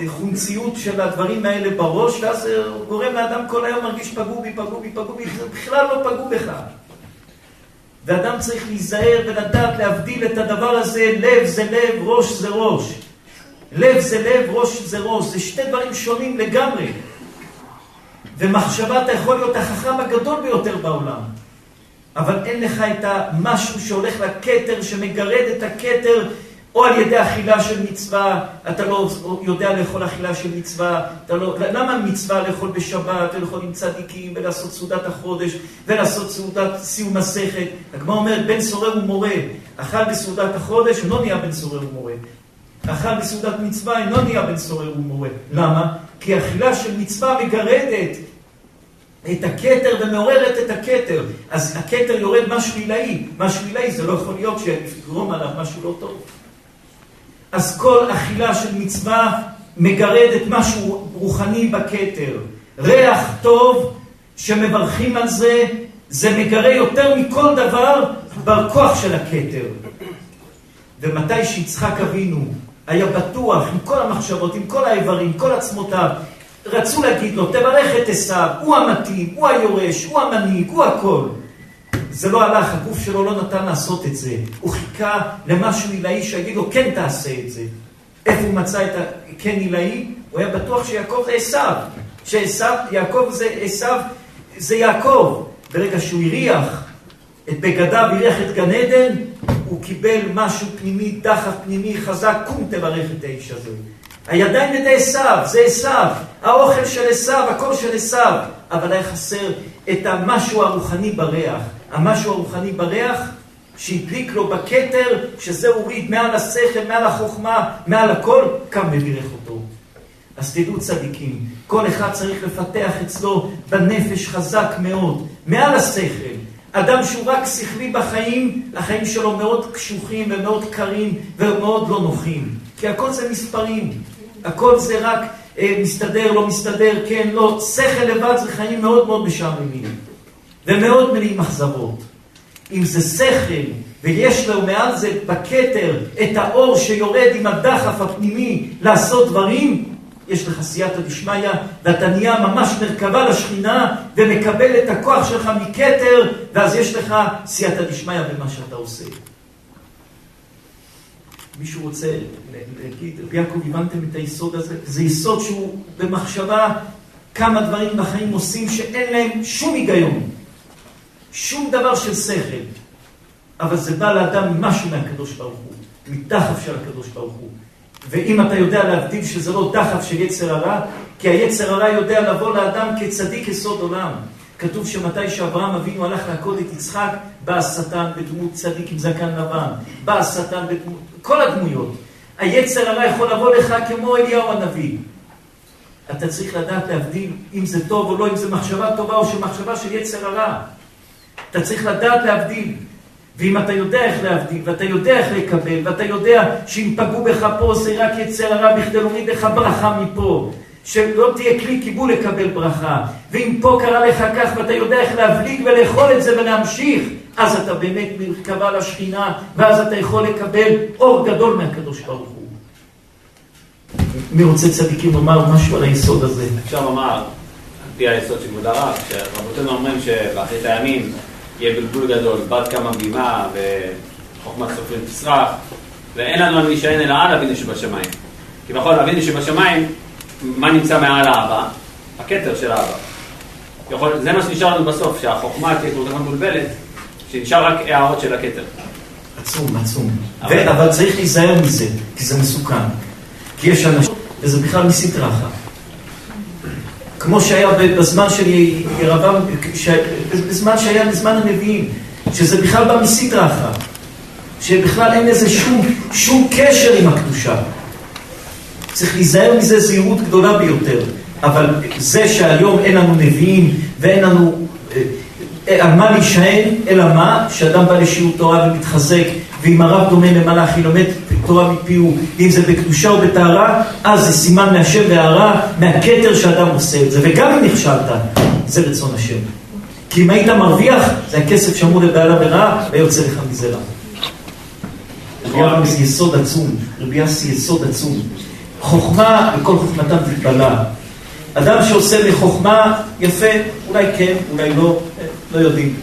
חומציות של הדברים האלה בראש, ואז הוא גורם לאדם כל היום מרגיש פגעו בי, פגעו בי, פגעו בי, זה בכלל לא פגעו בך. ואדם צריך להיזהר ולדעת להבדיל את הדבר הזה, לב זה לב, ראש זה ראש. לב זה לב, ראש זה ראש. זה שתי דברים שונים לגמרי. ומחשבה אתה יכול להיות החכם הגדול ביותר בעולם. אבל אין לך את המשהו שהולך לכתר, שמגרד את הכתר או על ידי אכילה של מצווה, אתה לא יודע לאכול אכילה של מצווה, אתה לא, למה מצווה לאכול בשבת ולאכול עם צדיקים ולעשות סעודת החודש ולעשות סעודת סיום מסכת? הגמרא אומרת, בן סורר ומורה, אכל בסעודת החודש, לא נהיה בן סורר ומורה. אכל בסעודת מצווה, אינו נהיה בן סורר ומורה. למה? כי אכילה של מצווה מגרדת את הכתר ומעוררת את הכתר. אז הכתר יורד משהו עילאי. משהו עילאי זה לא יכול להיות שיגרום עליו משהו לא טוב. אז כל אכילה של מצווה מגרדת משהו רוחני בכתר. ריח טוב שמברכים על זה, זה מגרה יותר מכל דבר בכוח של הכתר. ומתי שיצחק אבינו היה בטוח עם כל המחשבות, עם כל האיברים, כל עצמותיו, רצו להגיד לו, תברך את עשיו, הוא המתאים, הוא היורש, הוא המנהיג, הוא הכל. זה לא הלך, הגוף שלו לא נתן לעשות את זה. הוא חיכה למשהו עילאי שיגיד לו, כן תעשה את זה. איפה הוא מצא את הכן עילאי? הוא היה בטוח שיעקב זה עשיו. שעשיו, יעקב זה עשיו, זה יעקב. ברגע שהוא הריח את בגדיו, הריח את גן עדן, הוא קיבל משהו פנימי, דחף פנימי חזק, קום תברך את האיש הזה. הידיים ידי עשיו, זה עשיו, האוכל של עשיו, הכל של עשיו, אבל היה חסר את המשהו הרוחני בריח. המשהו הרוחני בריח שהדליק לו בכתר, שזה הוריד מעל השכל, מעל החוכמה, מעל הכל, קם ובירך אותו. אז תדעו צדיקים, כל אחד צריך לפתח אצלו בנפש חזק מאוד, מעל השכל. אדם שהוא רק שכלי בחיים, החיים שלו מאוד קשוחים ומאוד קרים ומאוד לא נוחים. כי הכל זה מספרים, הכל זה רק אה, מסתדר, לא מסתדר, כן, לא. שכל לבד זה חיים מאוד מאוד משעממים. ומאוד מלאים אכזבות. אם זה שכל, ויש לו מעל זה בכתר את האור שיורד עם הדחף הפנימי לעשות דברים, יש לך סייעתא דשמיא, ואתה נהיה ממש מרכבה לשכינה, ומקבל את הכוח שלך מכתר, ואז יש לך סייעתא דשמיא במה שאתה עושה. מישהו רוצה להגיד, רבי יעקב, הבנתם את היסוד הזה? זה יסוד שהוא במחשבה כמה דברים בחיים עושים שאין להם שום היגיון. שום דבר של שכל, אבל זה בא לאדם משהו מהקדוש ברוך הוא, מדחף של הקדוש ברוך הוא. ואם אתה יודע להבדיל שזה לא דחף של יצר הרע, כי היצר הרע יודע לבוא לאדם כצדיק יסוד עולם. כתוב שמתי שאברהם אבינו הלך להכות את יצחק, בא השטן בדמות צדיק עם זקן לבן, בא השטן בדמות, כל הדמויות. היצר הרע יכול לבוא לך כמו אליהו הנביא. אתה צריך לדעת להבדיל אם זה טוב או לא, אם זה מחשבה טובה או שמחשבה של יצר הרע. אתה צריך לדעת להבדיל. ואם אתה יודע איך להבדיל, ואתה יודע איך לקבל, ואתה יודע שאם פגעו בך פה זה רק יצר הרע בכדי להוריד לך ברכה מפה, שלא תהיה כלי קיבול לקבל ברכה, ואם פה קרה לך כך ואתה יודע איך להבליג ולאכול את זה ולהמשיך, אז אתה באמת מרכבה לשכינה, ואז אתה יכול לקבל אור גדול מהקדוש ברוך הוא. מי רוצה צדיקים לומר משהו על היסוד הזה?
אפשר לומר, על פי היסוד של הרב, שרבותינו אומרים שבאחרית הימים יהיה בלבול גדול, בת קמה בימה וחוכמת סופרים תסרח, ואין לנו על להישען אלא על אבינו שבשמיים. כי בכל אבינו שבשמיים, מה נמצא מעל האבא? הכתר של האבא. יכול, זה מה שנשאר לנו בסוף, שהחוכמה תהיה כל כך מבולבלת, שנשאר רק הערות של הכתר.
עצום, עצום. אבל... אבל צריך להיזהר מזה, כי זה מסוכן. כי יש אנשים, וזה בכלל מסטרה אחת. כמו שהיה בזמן של ירבעם, בזמן שהיה בזמן הנביאים, שזה בכלל בא מסטרה אחת, שבכלל אין לזה שום, שום קשר עם הקדושה. צריך להיזהר מזה זהירות גדולה ביותר. אבל זה שהיום אין לנו נביאים ואין לנו אה, אה, על מה להישען, אלא מה? שאדם בא לשיעור תורה ומתחזק ואם הרב דומה למלאך, היא לומדת תורה מפיהו, ואם זה בקדושה או בטהרה, אז זה סימן מהשם והרע, מהכתר שאדם עושה את זה. וגם אם נכשלת, זה רצון השם. כי אם היית מרוויח, זה הכסף שאמור לבעלה ורעה, ויוצא לך מזה רע. רבי יוסי יסוד עצום, רבי יוסי יסוד עצום. חוכמה, וכל חוכמתם תתבלה. אדם שעושה מחוכמה, יפה, אולי כן, אולי לא, לא יודעים.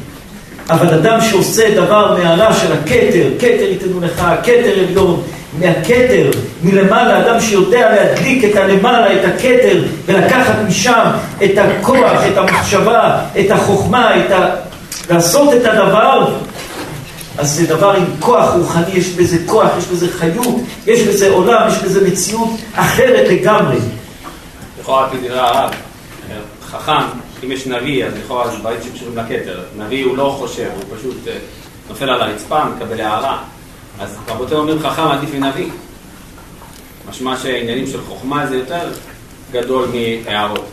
אבל אדם שעושה דבר מהרע של הכתר, כתר ייתנו לך, כתר עליון, מהכתר, מלמעלה, אדם שיודע להדליק את הלמעלה, את הכתר, ולקחת משם את הכוח, את המחשבה, את החוכמה, את ה... לעשות את הדבר, אז זה דבר עם כוח רוחני, יש בזה כוח, יש בזה חיות, יש בזה עולם, יש בזה מציאות אחרת לגמרי.
לכאורה, כדברי הרב, חכם, אם יש נביא, אז לכאורה זה דברים שקשורים לכתר. נביא הוא לא חושב, הוא פשוט אה, נופל על הרצפה, מקבל הערה. אז רבותינו אומרים חכם עדיף מנביא. משמע שעניינים של חוכמה זה יותר גדול מהערות.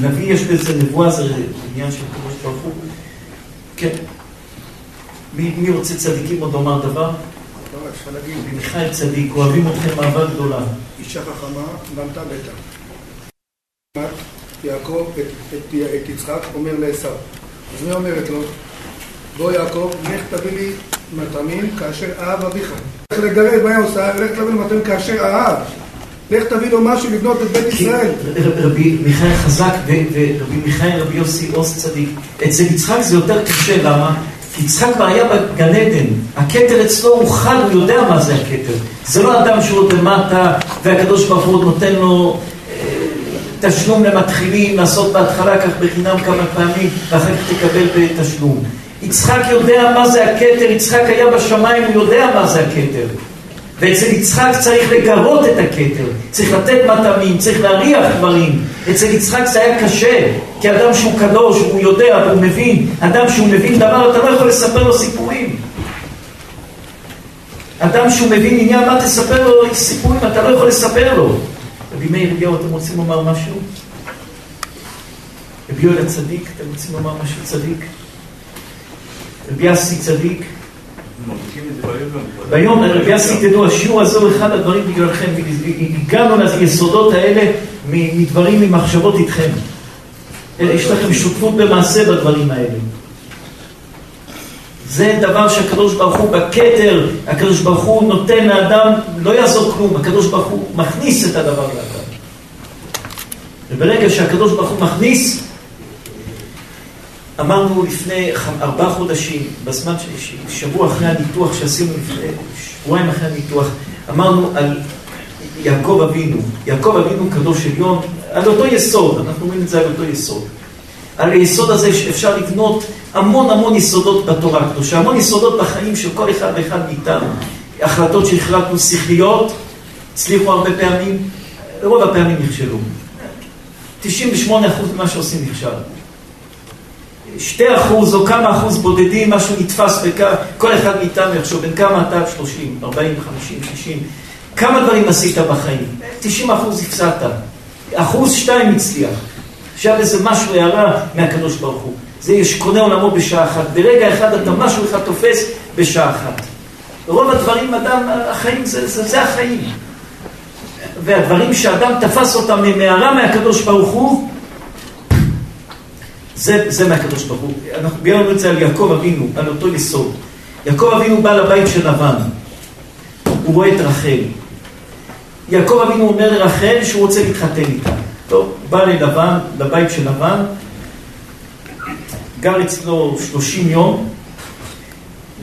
נביא יש בזה נבואה, זה עניין של קדוש ברוך הוא. כן. מי, מי רוצה צדיקים עוד לומר דבר?
אפשר להגיד,
מיכאל צדיק, אוהבים אתכם אהבה גדולה.
אישה חכמה בנתה ביתה. יעקב את, יצחק אומר לעשו. אז מי אומרת לו? בוא יעקב, לך תביא לי מטעמים כאשר אהב אביך. לך לגרד, מה היא עושה? לך תביא לו מטעמים כאשר אהב. לך תביא לו משהו לבנות את בית ישראל.
רבי מיכאל חזק ורבי מיכאל רבי יוסי עוז צדיק. אצל יצחק זה יותר קשה, למה? כי יצחק כבר היה בגן עדן, הכתר אצלו הוא חד, הוא יודע מה זה הכתר. זה לא אדם שהוא עוד למטה, והקדוש ברוך הוא נותן לו תשלום למתחילים, לעשות בהתחלה כך בחינם כמה פעמים, ואחר כך תקבל בתשלום. יצחק יודע מה זה הכתר, יצחק היה בשמיים, הוא יודע מה זה הכתר. ואצל יצחק צריך לגרות את הכתר, צריך לתת מטעמים, צריך להריח דברים. אצל יצחק זה היה קשה, כי אדם שהוא קדוש, הוא יודע והוא מבין, אדם שהוא מבין דבר, אתה לא יכול לספר לו סיפורים. אדם שהוא מבין עניין, מה תספר לו סיפורים, אתה לא יכול לספר לו. רבי מאיר אליהו, אתם רוצים לומר משהו? רבי יואל הצדיק, אתם רוצים לומר משהו צדיק? רבי אסי צדיק? ביום, רבי אסי, תדעו, השיעור הזה הוא אחד הדברים בגללכם, הגענו ליסודות האלה מדברים, ממחשבות איתכם. יש לכם שותפות במעשה בדברים האלה. זה דבר שהקדוש ברוך הוא בכתר, הקדוש ברוך הוא נותן לאדם, לא יעזור כלום, הקדוש ברוך הוא מכניס את הדבר לאדם. וברגע שהקדוש ברוך הוא מכניס, אמרנו לפני ארבעה חודשים, בזמן, שבוע אחרי הניתוח שעשינו לפני, שבועיים אחרי הניתוח, אמרנו על יעקב אבינו. יעקב אבינו קדוש עליון, על אותו יסוד, אנחנו אומרים את זה על אותו יסוד. על היסוד הזה אפשר לבנות המון המון יסודות בתורה הקדושה, המון יסודות בחיים של כל אחד ואחד מאיתנו. החלטות שהחלטנו שכליות, הצליחו הרבה פעמים, רוב הפעמים נכשלו. 98% ממה שעושים נכשל. שתי אחוז או כמה אחוז בודדים, משהו נתפס בכמה, כל אחד מאיתנו יחשוב, בין כמה אתה 30, 40, 50, 60, כמה דברים עשית בחיים? 90 אחוז הפסדת, אחוז שתיים הצליח. עכשיו איזה משהו הערה מהקדוש ברוך הוא. זה יש קונה עולמו בשעה אחת. ברגע אחד אתה משהו אחד תופס בשעה אחת. רוב הדברים, אדם, החיים, זה, זה, זה החיים. והדברים שאדם תפס אותם ממערה מהקדוש ברוך הוא, זה, זה מהקדוש ברוך הוא. אנחנו ביארנו את זה על יעקב אבינו, על אותו יסוד. יעקב אבינו בא לבית של לבן. הוא רואה את רחל. יעקב אבינו אומר לרחל שהוא רוצה להתחתן איתה. טוב, בא ללבן, לבית של לבן, גר אצלו 30 יום,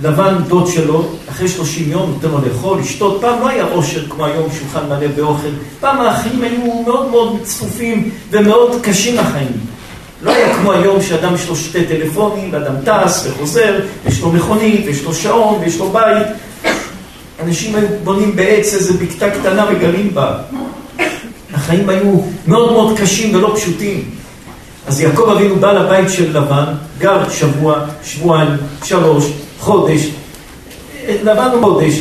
לבן דוד שלו, אחרי 30 יום נותן לו לאכול, לשתות, פעם לא היה עושר כמו היום, שולחן מלא באוכל, פעם החיים היו מאוד מאוד צפופים ומאוד קשים החיים. לא היה כמו היום שאדם יש לו שתי טלפונים, ואדם טס וחוזר, יש לו מכונית, ויש לו שעון, ויש לו בית. אנשים היו בונים בעץ איזה בקתה קטנה וגרים בה. החיים היו מאוד מאוד קשים ולא פשוטים. אז יעקב אבינו בא לבית של לבן, גר שבוע, שבועיים, שלוש, חודש. לבן הוא חודש.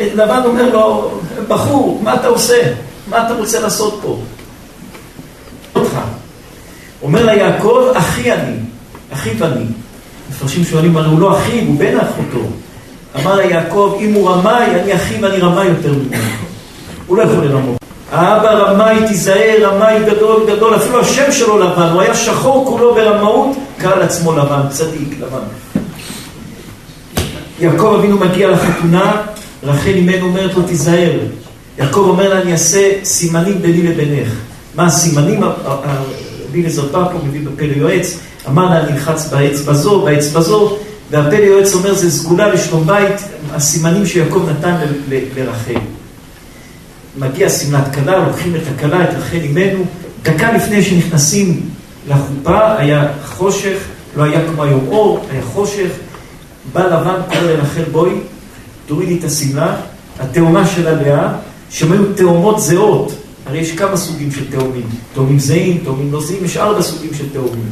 לבן אומר לו, בחור, מה אתה עושה? מה אתה רוצה לעשות פה? אותך. אומר לה יעקב, אחי אני, אחי ואני. מפרשים שואלים, הרי הוא לא אחיו, הוא בן אחותו. אמר לה יעקב, אם הוא רמאי, אני אחיו ואני רמאי יותר ממנו. הוא לא יכול לרמות. האבא רמאי, תיזהר, רמאי גדול גדול, אפילו השם שלו לבן, הוא היה שחור כולו ברמאות, קרא לעצמו לבן, צדיק, לבן. יעקב אבינו מגיע לחתונה, רחל אימנו אומרת לו, תיזהר. יעקב אומר לה, אני אעשה סימנים ביני לבינך. מה הסימנים? רבי אליעזר פאפו מביא בפלא יועץ, אמר לה, נלחץ באצבע זו, באצבע זו, והפלא יועץ אומר, זה סגולה לשלום בית, הסימנים שיעקב נתן לרחל. מגיע שמלת כלה, לוקחים את הכלה, את רחל אימנו, דקה לפני שנכנסים לחופה, היה חושך, לא היה כמו היום אור, היה חושך, בא לבן, קורא לרחל בואי, תורידי את השמלה, התאומה שלה לאה, שהן היו תאומות זהות, הרי יש כמה סוגים של תאומים, תאומים זהים, תאומים לא זהים, יש ארבע סוגים של תאומים.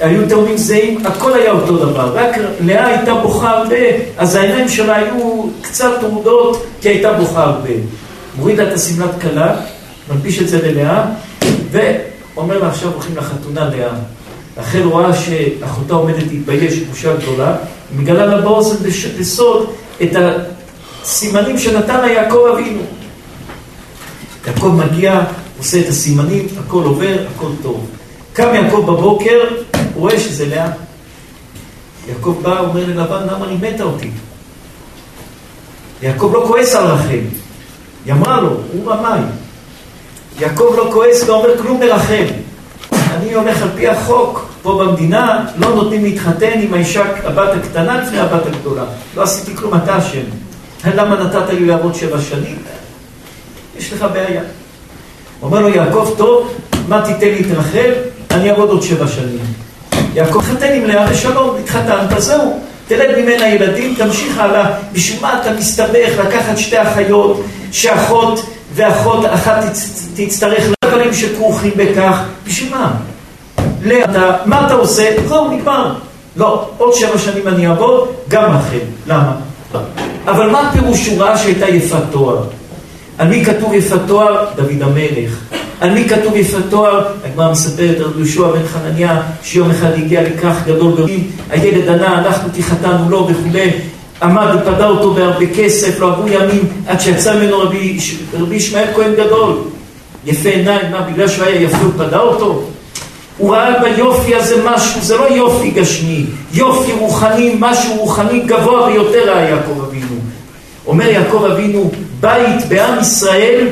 היו תאומים זהים, הכל היה אותו דבר, רק לאה הייתה בוכה הרבה, אז העיניים שלה היו קצת טרודות, כי הייתה בוכה הרבה. מורידה את השמלת כלה, מלביש את זה ללאה, ואומר לה עכשיו הולכים לחתונה לאה. רחל רואה שאחותה עומדת להתבייש, בושה גדולה, מגלה לה באוזן בסוד את הסימנים שנתן לה יעקב אבינו. יעקב מגיע, עושה את הסימנים, הכל עובר, הכל טוב. קם יעקב בבוקר, הוא רואה שזה לאה. יעקב בא, אומר ללבן, למה מתה אותי? יעקב לא כועס על רחל. היא אמרה לו, הוא רמאי. יעקב לא כועס, לא אומר כלום לרחל. אני הולך על פי החוק, פה במדינה לא נותנים להתחתן עם האישה, הבת הקטנה לפני הבת הגדולה. לא עשיתי כלום, אתה אשם. למה נתת לי לעבוד שבע שנים? יש לך בעיה. אומר לו יעקב, טוב, מה תיתן לי את רחל? אני אעבוד עוד שבע שנים. יעקב חתן עם לאה ושלום, התחתנת, זהו. תלד ממנה ילדים, תמשיך הלאה. בשביל מה אתה מסתבך לקחת שתי אחיות, שאחות ואחות אחת תצטרך לדברים שכרוכים בכך? בשביל מה? לאה, מה אתה עושה? זהו, נגמר. לא, עוד שבע שנים אני אעבוד, גם לכם. למה? אבל מה הפירוש הוא שהייתה יפת תואר? על מי כתוב יפת תואר? דוד המלך. על מי כתוב יפת תואר? הגמרא מספרת על יהושע בן חנניה, שיום אחד הגיע לכך גדול גדולים, הילד ענה, אנחנו תחתנו לו וכולי, עמד ופדה אותו בהרבה כסף, לא עברו ימים עד שיצא ממנו רבי, רבי ישמעאל כהן גדול. יפה עיניים, מה, בגלל שהוא היה יפה הוא פדה אותו? הוא ראה ביופי הזה משהו, זה לא יופי גשמי, יופי רוחני, משהו רוחני גבוה ביותר היה יעקב אבינו. אומר יעקב אבינו, בית בעם ישראל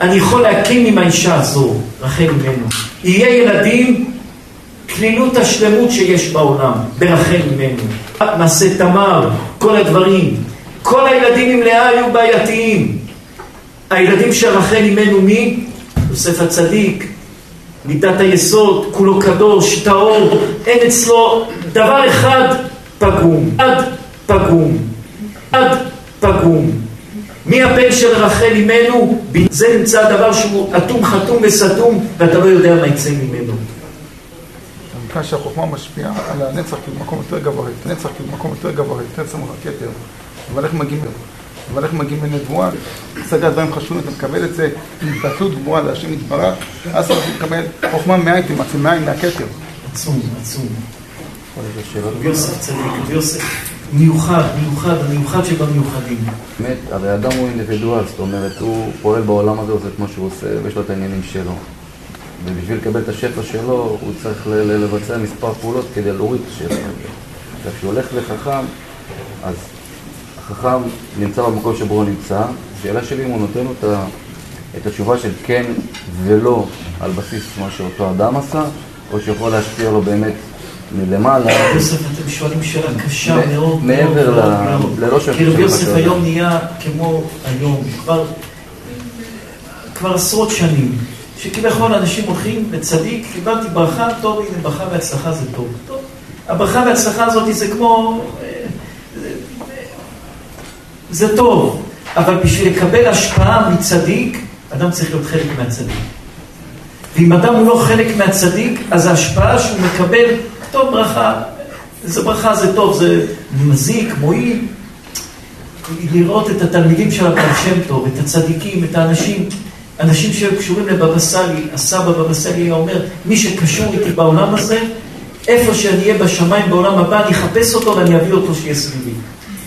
אני יכול להקים עם האישה הזו, רחל ממנו. יהיה ילדים, כלילות השלמות שיש בעולם, ברחל ממנו. מעשה תמר, כל הדברים. כל הילדים עם לאה היו בעייתיים. הילדים של רחל ממנו מי? יוסף הצדיק, מידת היסוד, כולו קדוש, טהור, אין אצלו דבר אחד פגום, עד פגום, עד פגום. מי הבן של רחל אימנו? זה נמצא דבר שהוא אטום, חתום וסתום, ואתה לא יודע מה יצא ממנו.
מכאן שהחוכמה משפיעה על הנצח כבמקום יותר גבוה, נצח כבמקום יותר גבוה, יותר סמוך הכתר. אבל איך מגיעים אבל איך מגיעים לנבואה? השגת דברים חשובים, אתה מקבל את זה עם התבטלות גבוהה להשם יתברך, אז אתה מקבל חוכמה מאין תמצא, מאין מהכתר.
עצום, עצום. יוסף צדיק, יוסף מיוחד, מיוחד, המיוחד שבמיוחדים.
באמת, הרי אדם הוא אינדיבידואל, זאת אומרת, הוא פועל בעולם הזה, עושה את מה שהוא עושה, ויש לו את העניינים שלו. ובשביל לקבל את השפע שלו, הוא צריך לבצע מספר פעולות כדי להוריד את השפע הזה. כשהוא הולך לחכם, אז החכם נמצא במקום שבו הוא נמצא. השאלה שלי אם הוא נותן לו את התשובה של כן ולא על בסיס מה שאותו אדם עשה, או שיכול להשפיע לו באמת מלמעלה.
יוסף, אתם שואלים שאלה קשה מאוד.
מעבר ללא שפט.
כי יוסף היום נהיה כמו היום, כבר עשרות שנים, שכביכול אנשים הולכים לצדיק, קיבלתי ברכה, טוב, הנה ברכה והצלחה זה טוב. טוב. הברכה וההצלחה הזאת זה כמו... זה טוב, אבל בשביל לקבל השפעה מצדיק, אדם צריך להיות חלק מהצדיק. ואם אדם הוא לא חלק מהצדיק, אז ההשפעה שהוא מקבל טוב ברכה, זה ברכה זה טוב, זה מזיק, מועיל. לראות את התלמידים של הבעל שם טוב, את הצדיקים, את האנשים, אנשים שקשורים לבבא סאלי, הסבא בבא סאלי היה אומר, מי שקשור איתי בעולם הזה, איפה שאני אהיה בשמיים בעולם הבא, אני אחפש אותו ואני אביא אותו שיהיה סביבי.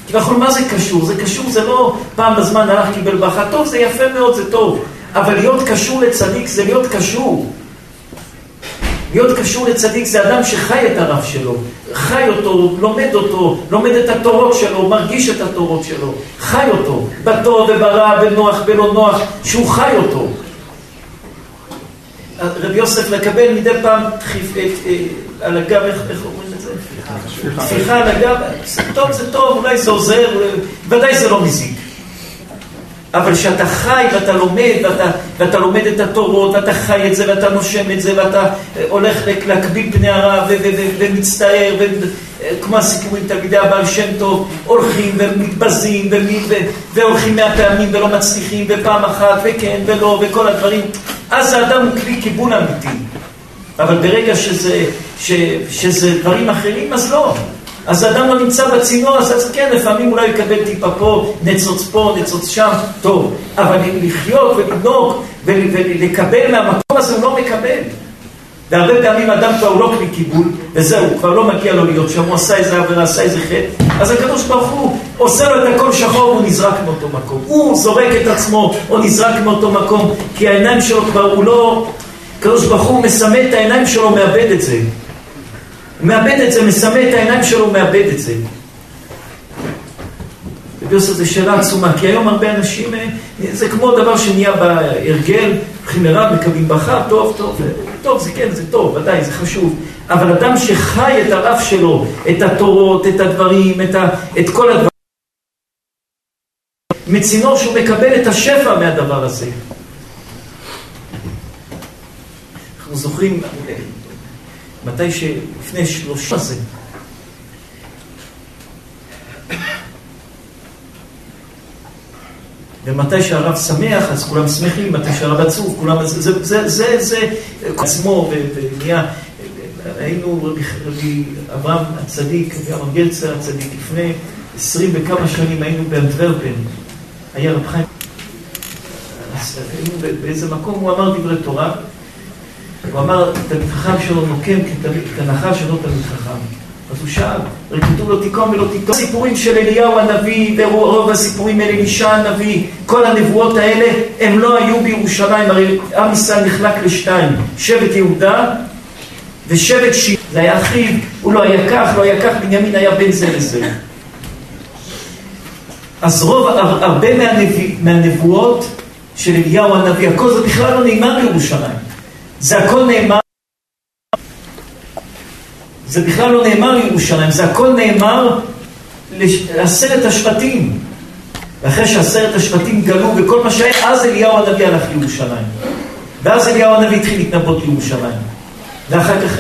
כביכול, מה זה קשור? זה קשור, זה לא פעם בזמן הלך קיבל ברכה. טוב, זה יפה מאוד, זה טוב. אבל להיות קשור לצדיק זה להיות קשור. להיות קשור לצדיק זה אדם שחי את הרב שלו, חי אותו, לומד אותו, לומד את התורות שלו, מרגיש את התורות שלו, חי אותו, בטוב וברע, בנוח, בלא נוח, שהוא חי אותו. רבי יוסף לקבל מדי פעם את, אה, על הגב, איך, אומרים את זה? טפיחה על הגב, טוב זה טוב, אולי זה עוזר, ודאי זה לא מזיק. אבל כשאתה חי ואתה לומד, ואתה, ואתה לומד את התורות, ואתה חי את זה, ואתה נושם את זה, ואתה הולך להקביל פני הרע, ומצטער, כמו הסיפורים תלמידי הבעל שם טוב, הולכים ומתבזים, והולכים מאה פעמים ולא מצליחים, ופעם אחת, וכן ולא, וכל הדברים, אז האדם הוא כלי קיבול אמיתי. אבל ברגע שזה, ש, שזה דברים אחרים, אז לא. אז האדם לא נמצא בצינור, אז, אז כן, לפעמים אולי יקבל טיפה פה, נצוץ פה, נצוץ שם, טוב. אבל לחיות ולנהוג ולקבל מהמקום הזה, הוא לא מקבל. והרבה פעמים אדם כבר הוא לא כלי קיבול, וזהו, כבר לא מגיע לו להיות שם, הוא עשה איזה עבירה, עשה איזה חטא, אז הקדוש ברוך הוא עושה לו את הכל שחור והוא נזרק מאותו מקום. הוא זורק את עצמו או נזרק מאותו מקום, כי העיניים שלו כבר, הוא לא... הקדוש ברוך הוא מסמא את העיניים שלו, מאבד את זה. הוא מאבד את זה, מסמא את העיניים שלו, הוא מאבד את זה. וביוסף זו שאלה עצומה, כי היום הרבה אנשים, אה, זה כמו דבר שנהיה בהרגל, הולכים לרב, מקבלים ברכה, טוב, טוב, טוב, זה כן, זה טוב, ודאי, זה חשוב. אבל אדם שחי את הרב שלו, את התורות, את הדברים, את, ה, את כל הדברים, מצינור שהוא מקבל את השפע מהדבר הזה. אנחנו זוכרים, מתי שלפני שלושה זה, ומתי שהרב שמח, אז כולם שמחים, מתי שהרב עצוב, כולם... זה, זה, זה, זה, זה עצמו, ונהיה... היינו רבי, רבי אברהם הצדיק, אברהם גרצר הצדיק, לפני עשרים וכמה שנים היינו באנטוורפן, היה רב חיים, היינו באיזה מקום, הוא אמר דברי תורה, הוא אמר, תלמיד חכם שלו נוקם כנחש שלו תלמיד חכם. אז הוא שאל, הרי כתוב לו תיקום ולא תיקום. הסיפורים של אליהו הנביא, ורוב הסיפורים האלה משע הנביא, כל הנבואות האלה, הם לא היו בירושלים, הרי עם ישראל נחלק לשתיים, שבט יהודה ושבט שיט. זה היה אחיו, הוא לא היה כך, לא היה כך, בנימין היה בין זה לזה. אז רוב, הרבה מהנבואות של אליהו הנביא, הכל זה בכלל לא נאמר בירושלים. זה הכל נאמר, זה בכלל לא נאמר לירושלים, זה הכל נאמר לעשרת השבטים. ואחרי שעשרת השבטים גלו וכל מה שהיה, אז אליהו הנביא הלך לירושלים. ואז אליהו הנביא התחיל להתנבאות לירושלים. ואחר כך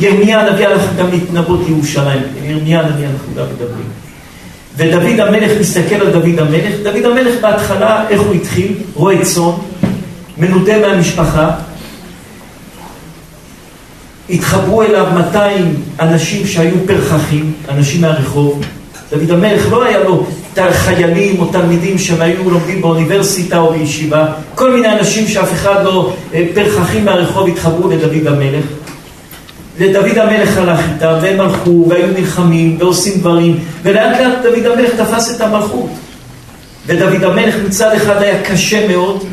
ירמיה הנביא הלך גם להתנבאות לירושלים. ירמיה הנביא אנחנו גם מדברים. ודוד המלך מסתכל על דוד המלך. דוד המלך בהתחלה, איך הוא התחיל? רועה צאן, מנודה מהמשפחה. התחברו אליו 200 אנשים שהיו פרחחים, אנשים מהרחוב. דוד המלך לא היה לו חיילים או תלמידים שהם היו לומדים באוניברסיטה או בישיבה, כל מיני אנשים שאף אחד לא, פרחחים מהרחוב התחברו לדוד המלך. ודוד המלך הלך איתם, והם הלכו, והיו נלחמים, ועושים דברים, ולאט לאט דוד המלך תפס את המלכות. ודוד המלך מצד אחד היה קשה מאוד,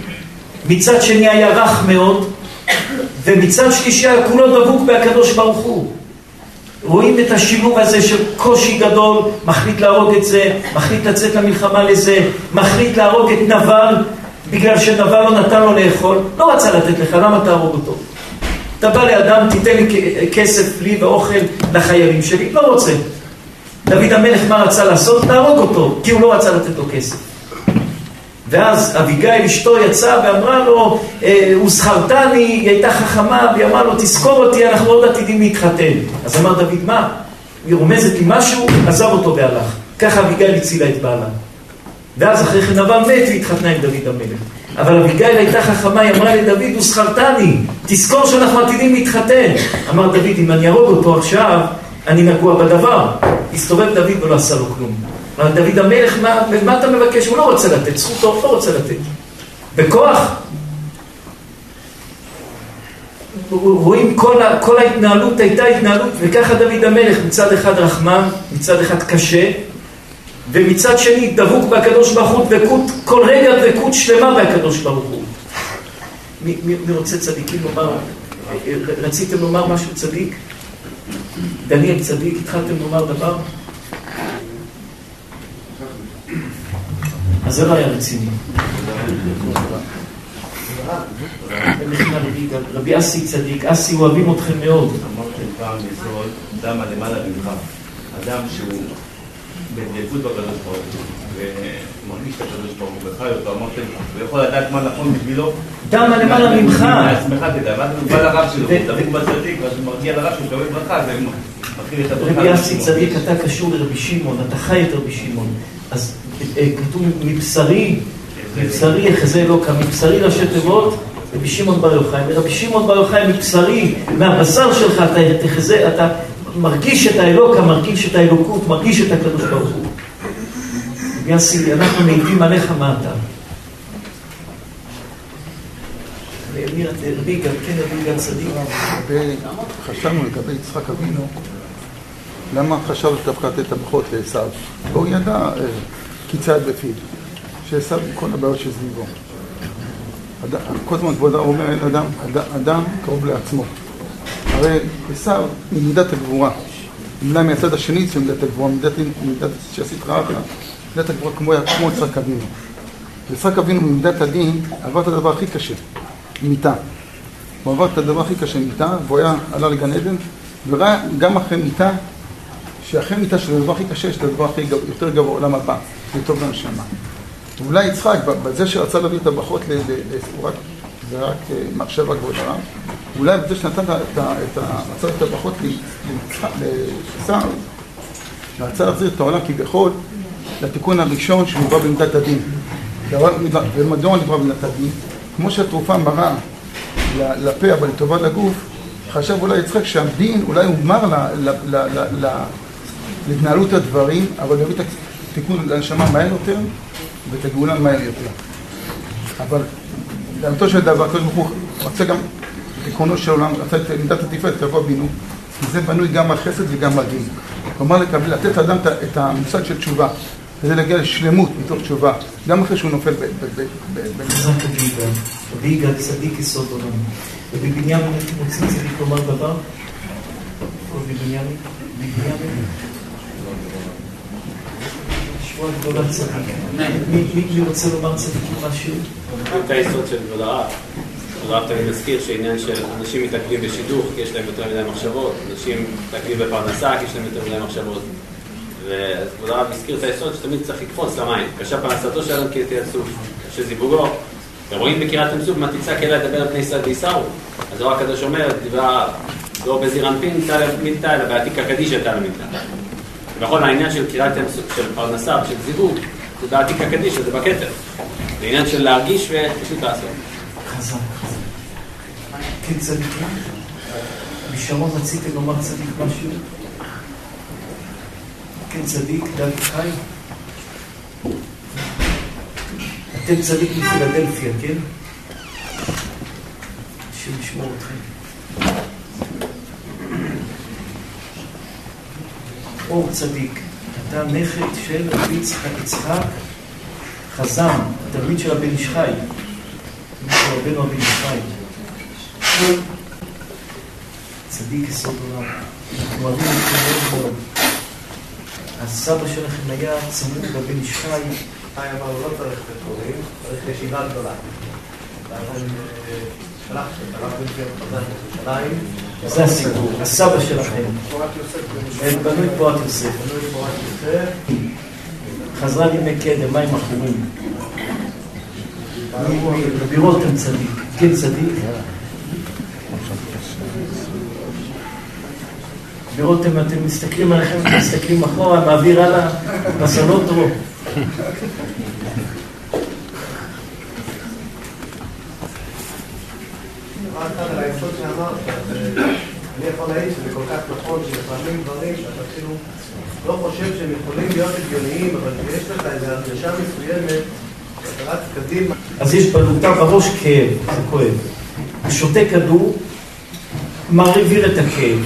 מצד שני היה רך מאוד, ומצד שלישי היה כולו דבוק בהקדוש ברוך הוא. רואים את השילוב הזה של קושי גדול, מחליט להרוג את זה, מחליט לצאת למלחמה לזה, מחליט להרוג את נבל, בגלל שנבל לא נתן לו לאכול, לא רצה לתת לך, למה תהרוג אותו? אתה בא לאדם, תיתן לי כסף לי ואוכל לחיילים שלי, לא רוצה. דוד המלך מה רצה לעשות? להרוג אותו, כי הוא לא רצה לתת לו כסף. ואז אביגיל אשתו יצאה ואמרה לו, הוא זכרתני, היא הייתה חכמה, והיא אמרה לו, תזכור אותי, אנחנו עוד עתידים להתחתן. אז אמר דוד, מה? היא רומזת לי משהו, עזב אותו והלך. ככה אביגיל הצילה את בעלה. ואז אחרי כן נבל מת והתחתנה עם דוד המלך. אבל אביגיל הייתה חכמה, היא אמרה לדוד, הוא זכרתני, תזכור שאנחנו עתידים להתחתן. אמר דוד, אם אני ארוג אותו עכשיו, אני נגוע בדבר. הסתובב דוד ולא עשה לו כלום. דוד המלך, מה, מה אתה מבקש? הוא לא רוצה לתת, זכותו, לא רוצה לתת. בכוח. רואים כל, ה, כל ההתנהלות הייתה התנהלות, וככה דוד המלך מצד אחד רחמן, מצד אחד קשה, ומצד שני דבוק בהקדוש ברוך הוא דבקות, כל רגע דבקות שלמה בהקדוש ברוך הוא. מי, מי, מי רוצה צדיקים לומר, רציתם לומר משהו צדיק? דניאל צדיק, התחלתם לומר דבר? אז זה לא היה רציני. רבי אסי צדיק, אסי אוהבים אתכם מאוד.
אמרתם פעם יסוד, אדם הלמעלה ממך, אדם שהוא בדבקות בקדוש ברוך הוא, ומרגיש את הקדוש ברוך הוא וחי אותו, אמרתם, הוא יכול לדעת מה נכון בשבילו.
דם הלמעלה ממך.
מעצמך תדע, ואז הוא בא לרב שלו, הוא דבוק בצדיק, ואז הוא מרגיע לרב שהוא מקבל ברכה, זה מתחיל את הברכה.
רבי אסי צדיק, אתה קשור לרבי שמעון, אתה חי את רבי שמעון. אז אה, כתוב מבשרי, מבשרי יחזה אלוקה, מבשרי ראשי תיבות, רבי שמעון בר יוחאי. רבי שמעון בר יוחאי מבשרי, מהבשר שלך אתה תחזה, אתה מרגיש את האלוקה, מרגיש את האלוקות, מרגיש את הקדוש ברוך הוא. רבי אסי, אנחנו מעידים עליך מה אתה. יגאל, כן צדיק.
חשבנו לגבי יצחק אבינו, למה חשב דווקא לתת את הברכות לעשו? הוא ידע כי צעד בפיו, שעשו כל הבעיות שסביבו. כל הזמן כבוד אומר אדם, אדם קרוב לעצמו. הרי עשו ממידת הגבורה, אולי מהצד השני של מידת הגבורה, מידת שעשית רעך, מידת הגבורה כמו יצחק אבינו. יצחק אבינו ממידת הדין עבר את הדבר הכי קשה, מיתה. הוא עבר את הדבר הכי קשה, מיתה, והוא היה, עלה לגן עדן, וראה גם אחרי מיתה, שאחרי מיתה של הדבר הכי קשה, יש את הדבר הכי יותר גבוה, עולם הבא, זה טוב לנשמה. ואולי יצחק, בזה שרצה להביא את הברכות, זה רק מחשבה כבוד הרב, אולי בזה שנתן את רצה את הברכות לשר, רצה להחזיר את העולם כביכול לתיקון הראשון שנברא במידת הדין. ומדוע נברא במידת הדין? כמו שהתרופה מראה לפה אבל לטובה לגוף, חשב אולי יצחק שהדין אולי הוא מר להתנהלות הדברים, אבל יביא את התיקון לנשמה מהר יותר ואת הגאולה מהר יותר. אבל לאמיתו של דבר, הקדוש ברוך הוא רוצה גם תיקונו של עולם, רצה את מידת התפארת כבוא בינו, כי זה בנוי גם על חסד וגם על דין. כלומר, לקבל, לתת לאדם את המושג של תשובה, וזה להגיע לשלמות מתוך תשובה, גם אחרי שהוא נופל
חזק רבי יגאל צדיק יסוד עולם. ובבנימין אתם רוצים צדיק לומר דבר? רבי בנימין? בנימין? שבועה גדולה צדיק. מי רוצה לומר צדיק משהו?
את היסוד של כבוד הרב. הרב תמיד מזכיר שעניין של אנשים מתעכבים בשידוך כי יש להם יותר מדי מחשבות, אנשים מתעכבים בפרנסה כי יש להם יותר מדי מחשבות. וכבוד הרב הזכיר את היסוד שתמיד צריך לקפוץ למים. קשה פרנסתו של אדם כי תהיה סוף, קשה זיווגו. ורואים בקריאת ים סוף, מה תצעק אליה לדבר על בני ישראל וייסעו. אז הרב הקדוש אומר, דברה לא בזיר אנפין מילתא, אלא בעתיקה קדישא תא בכל העניין של קריאת ים סוף, של פרנסה ושל זיווג, זה בעתיקה קדישא, זה בכתר. זה עניין של להרגיש ופשוט לעשות.
חזק, חזק. רציתם לומר צדיק משהו? כן צדיק, דוד חי? אתם צדיק מפילדלפיה, כן? השם ישמור אתכם. אור צדיק, אתה נכד של רבי יצחק חזם, התלמיד של הבן איש חי, רבנו הבן איש חי. צדיק יסוד עולם, אנחנו אוהבים אתכם מאוד מאוד. הסבא שלכם היה צמוד בבן איש חי.
חי אמר, לא צריך בית צריך ישיבה גדולה.
זה הסיפור, הסבא שלכם. הם בנו את פורת יוסף. חזרה לימי קדם, מים. רבי רותם צדיק, כן צדיק. רבי רותם, אתם מסתכלים עליכם, אתם מסתכלים אחורה, מעביר הלאה, בסולות רוב.
אני יכול להעיד שזה כל כך נכון שלפעמים דברים שאתה אפילו לא חושב שהם יכולים להיות הגיוניים, אבל יש לך איזו הרגשה מסוימת שאתה רץ קדימה.
אז יש בלוטה בראש כאב, זה כואב. שותה כדור, מעביר את הכאב,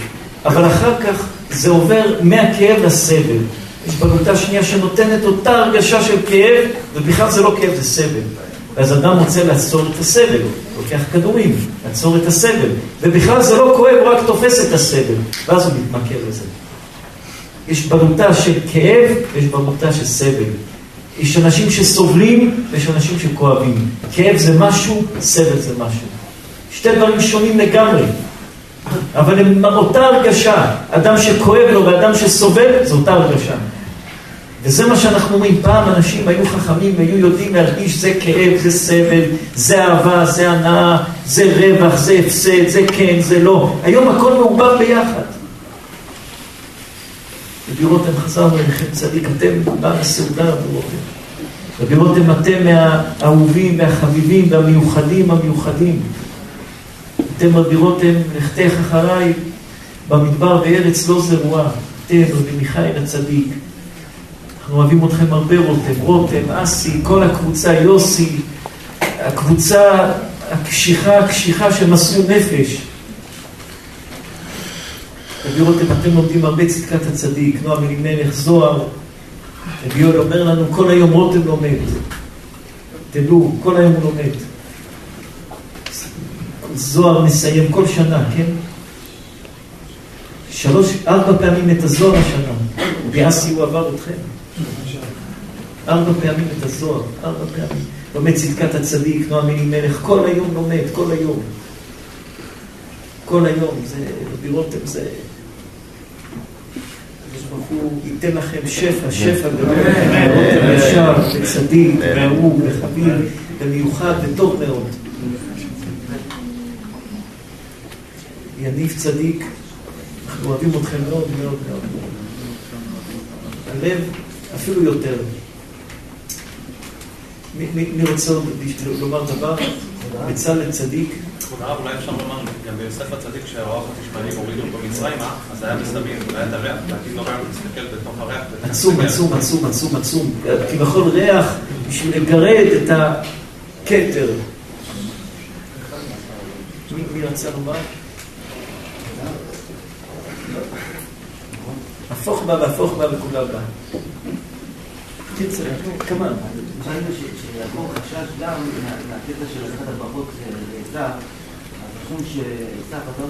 אבל אחר כך זה עובר מהכאב לסבל. יש בגותה שנייה שנותנת אותה הרגשה של כאב, ובכלל זה לא כאב, זה סבל. ואז אדם רוצה לעצור את הסבל, הוא לוקח כדורים, לעצור את הסבל, ובכלל זה לא כואב, הוא רק תופס את הסבל, ואז הוא מתמכר לזה. יש בגותה של כאב, ויש בגותה של סבל. יש אנשים שסובלים, ויש אנשים שכואבים. כאב זה משהו, סבל זה משהו. שתי דברים שונים לגמרי. אבל הם אותה הרגשה, אדם שכואב לו ואדם שסובל, זו אותה הרגשה. וזה מה שאנחנו אומרים, פעם אנשים היו חכמים והיו יודעים להרגיש זה כאב, זה סבל, זה אהבה, זה הנאה, זה רווח, זה הפסד, זה כן, זה לא. היום הכל מעורבב ביחד. רבי רותם חזרנו אליכם צדיק, אתם בעל הסעודה רבי רותם. רבי רותם אתם מהאהובים והחביבים והמיוחדים המיוחדים. אתם רבי רותם, לכתך אחריי במדבר בארץ לא זרועה. אתם רבי מיכאל הצדיק. אנחנו אוהבים אתכם הרבה רותם, רותם, אסי, כל הקבוצה, יוסי, הקבוצה הקשיחה, הקשיחה שמסרו נפש. רבי רותם, אתם לומדים הרבה צדקת הצדיק, נועם אלימלך, זוהר. רבי יואל אומר לנו, כל היום רותם לומד. תדעו, כל היום הוא לומד. זוהר מסיים כל שנה, כן? שלוש, ארבע פעמים את הזוהר השנה. ביאסי הוא עבר אתכם. ארבע פעמים את הזוהר, ארבע פעמים. לומד צדקת הצדיק, נועם אלימלך, כל היום לומד, כל היום. כל היום, זה, רבי רותם, זה... ברוך הוא ייתן לכם שפע, שפע גדול, רותם ישר, וצדיק, ואהוב, וחביב, ומיוחד, וטוב מאוד. יניב צדיק, אנחנו אוהבים אתכם מאוד מאוד מאוד. הלב אפילו יותר. מי רוצה לומר דבר? בצלאל צדיק.
כבוד הרב, אולי אפשר לומר, גם ביוסף הצדיק שהרוח התשמעאלים הורידו אותו מצרימה, אז היה בסמים, והיה את הריח, להגיד לו ריח, להסתכל בתוך הריח.
עצום, עצום, עצום, עצום, עצום. כביכול ריח בשביל לגרד את הכתר. מי רצה לומר? הפוך בה והפוך בה וכולה בה. קיצר, כמה?
ראינו שיעקב חשש גם מהקטע של לקחת הברכות לעשו, אז חשוב שעשו חזר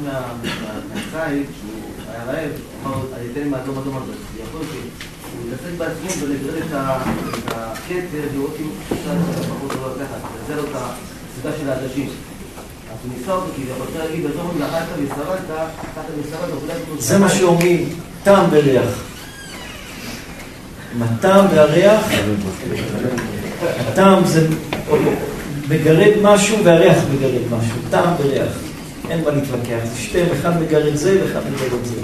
מהציד, שהוא היה רעב, אמר, אני אתן מהאדום אדום הזה. יכול שהוא יתעסק בעצמו ולגרד את הכתר, לראות אם אפשר לקחת הברכות או לא לקחת, וזה לו את הסיבה של העדשים. אז הוא ניסה אותו, כי הוא רוצה להגיד, אז אומרים, אכלת ושרדת, אכלת ושרדת,
זה מה שאומרים, טעם וריח. עם הטעם והריח, הטעם זה מגרד משהו והריח מגרד משהו, טעם וריח. אין מה להתווכח, זה שתיהם, אחד מגרד זה ואחד מגרד זה.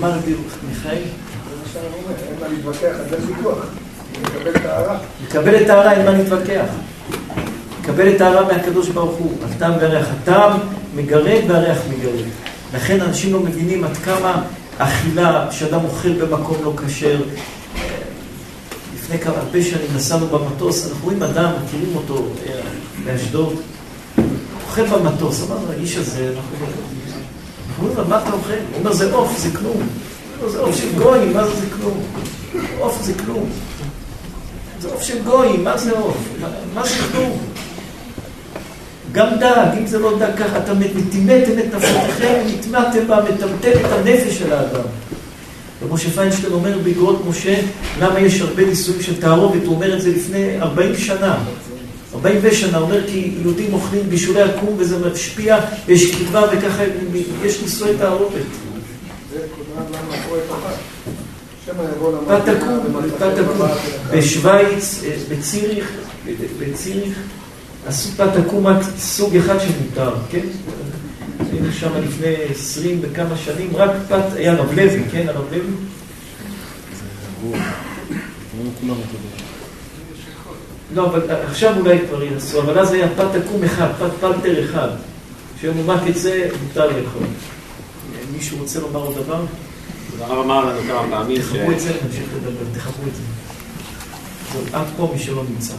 מה רבי מיכאל?
אין מה להתווכח, אז אין ויכוח. לקבל ההערה.
לקבל את ההערה, אין מה להתווכח. לקבל את ההערה מהקדוש ברוך הוא. הטעם והריח. הטעם מגרד והריח מגרד. לכן אנשים לא מבינים עד כמה אכילה, שאדם אוכל במקום לא כשר. לפני כמה, הרבה שנים נסענו במטוס, אנחנו רואים אדם, מכירים אותו באשדוד, אוכל במטוס, אמרנו, האיש הזה, אנחנו אומרים לו, מה אתה אוכל? הוא אומר, זה עוף, זה כלום. זה עוף של גויים, מה זה זה כלום? עוף זה כלום. זה עוף של גויים, מה זה עוף? מה זה כלום? גם דג, אם זה לא דג ככה, אתה מטימאתם את נפשותיכם, נטמעתם בה, מטמטם את הנפש של האדם. ומשה פיינשטיין אומר באגרות משה, למה יש הרבה ניסויים של תערובת, הוא אומר את זה לפני 40 שנה. 40 שנה, אומר כי יהודים אוכלים בישולי עקום וזה משפיע, ויש קרבה וככה יש ניסויי תערובת.
זה קודמת לנו מאחורי תוכה. שמא יבוא
פת תקום, פת תקום. בשוויץ, בציריך, בציריך, עשו פת תקום רק סוג אחד שמותר, כן? היינו שם לפני עשרים וכמה שנים, רק פת, היה רב לוי, כן, הרב לוי? לא, אבל עכשיו אולי כבר יעשו, אבל אז היה פת תקום אחד, פת פלטר אחד, רק את זה מותר לאכול. מישהו רוצה לומר עוד דבר?
הרב אמר לנו כמה פעמים ש...
תחברו את זה, נמשיך לדבר, תחברו את זה. עד פה מי שלא נמצא.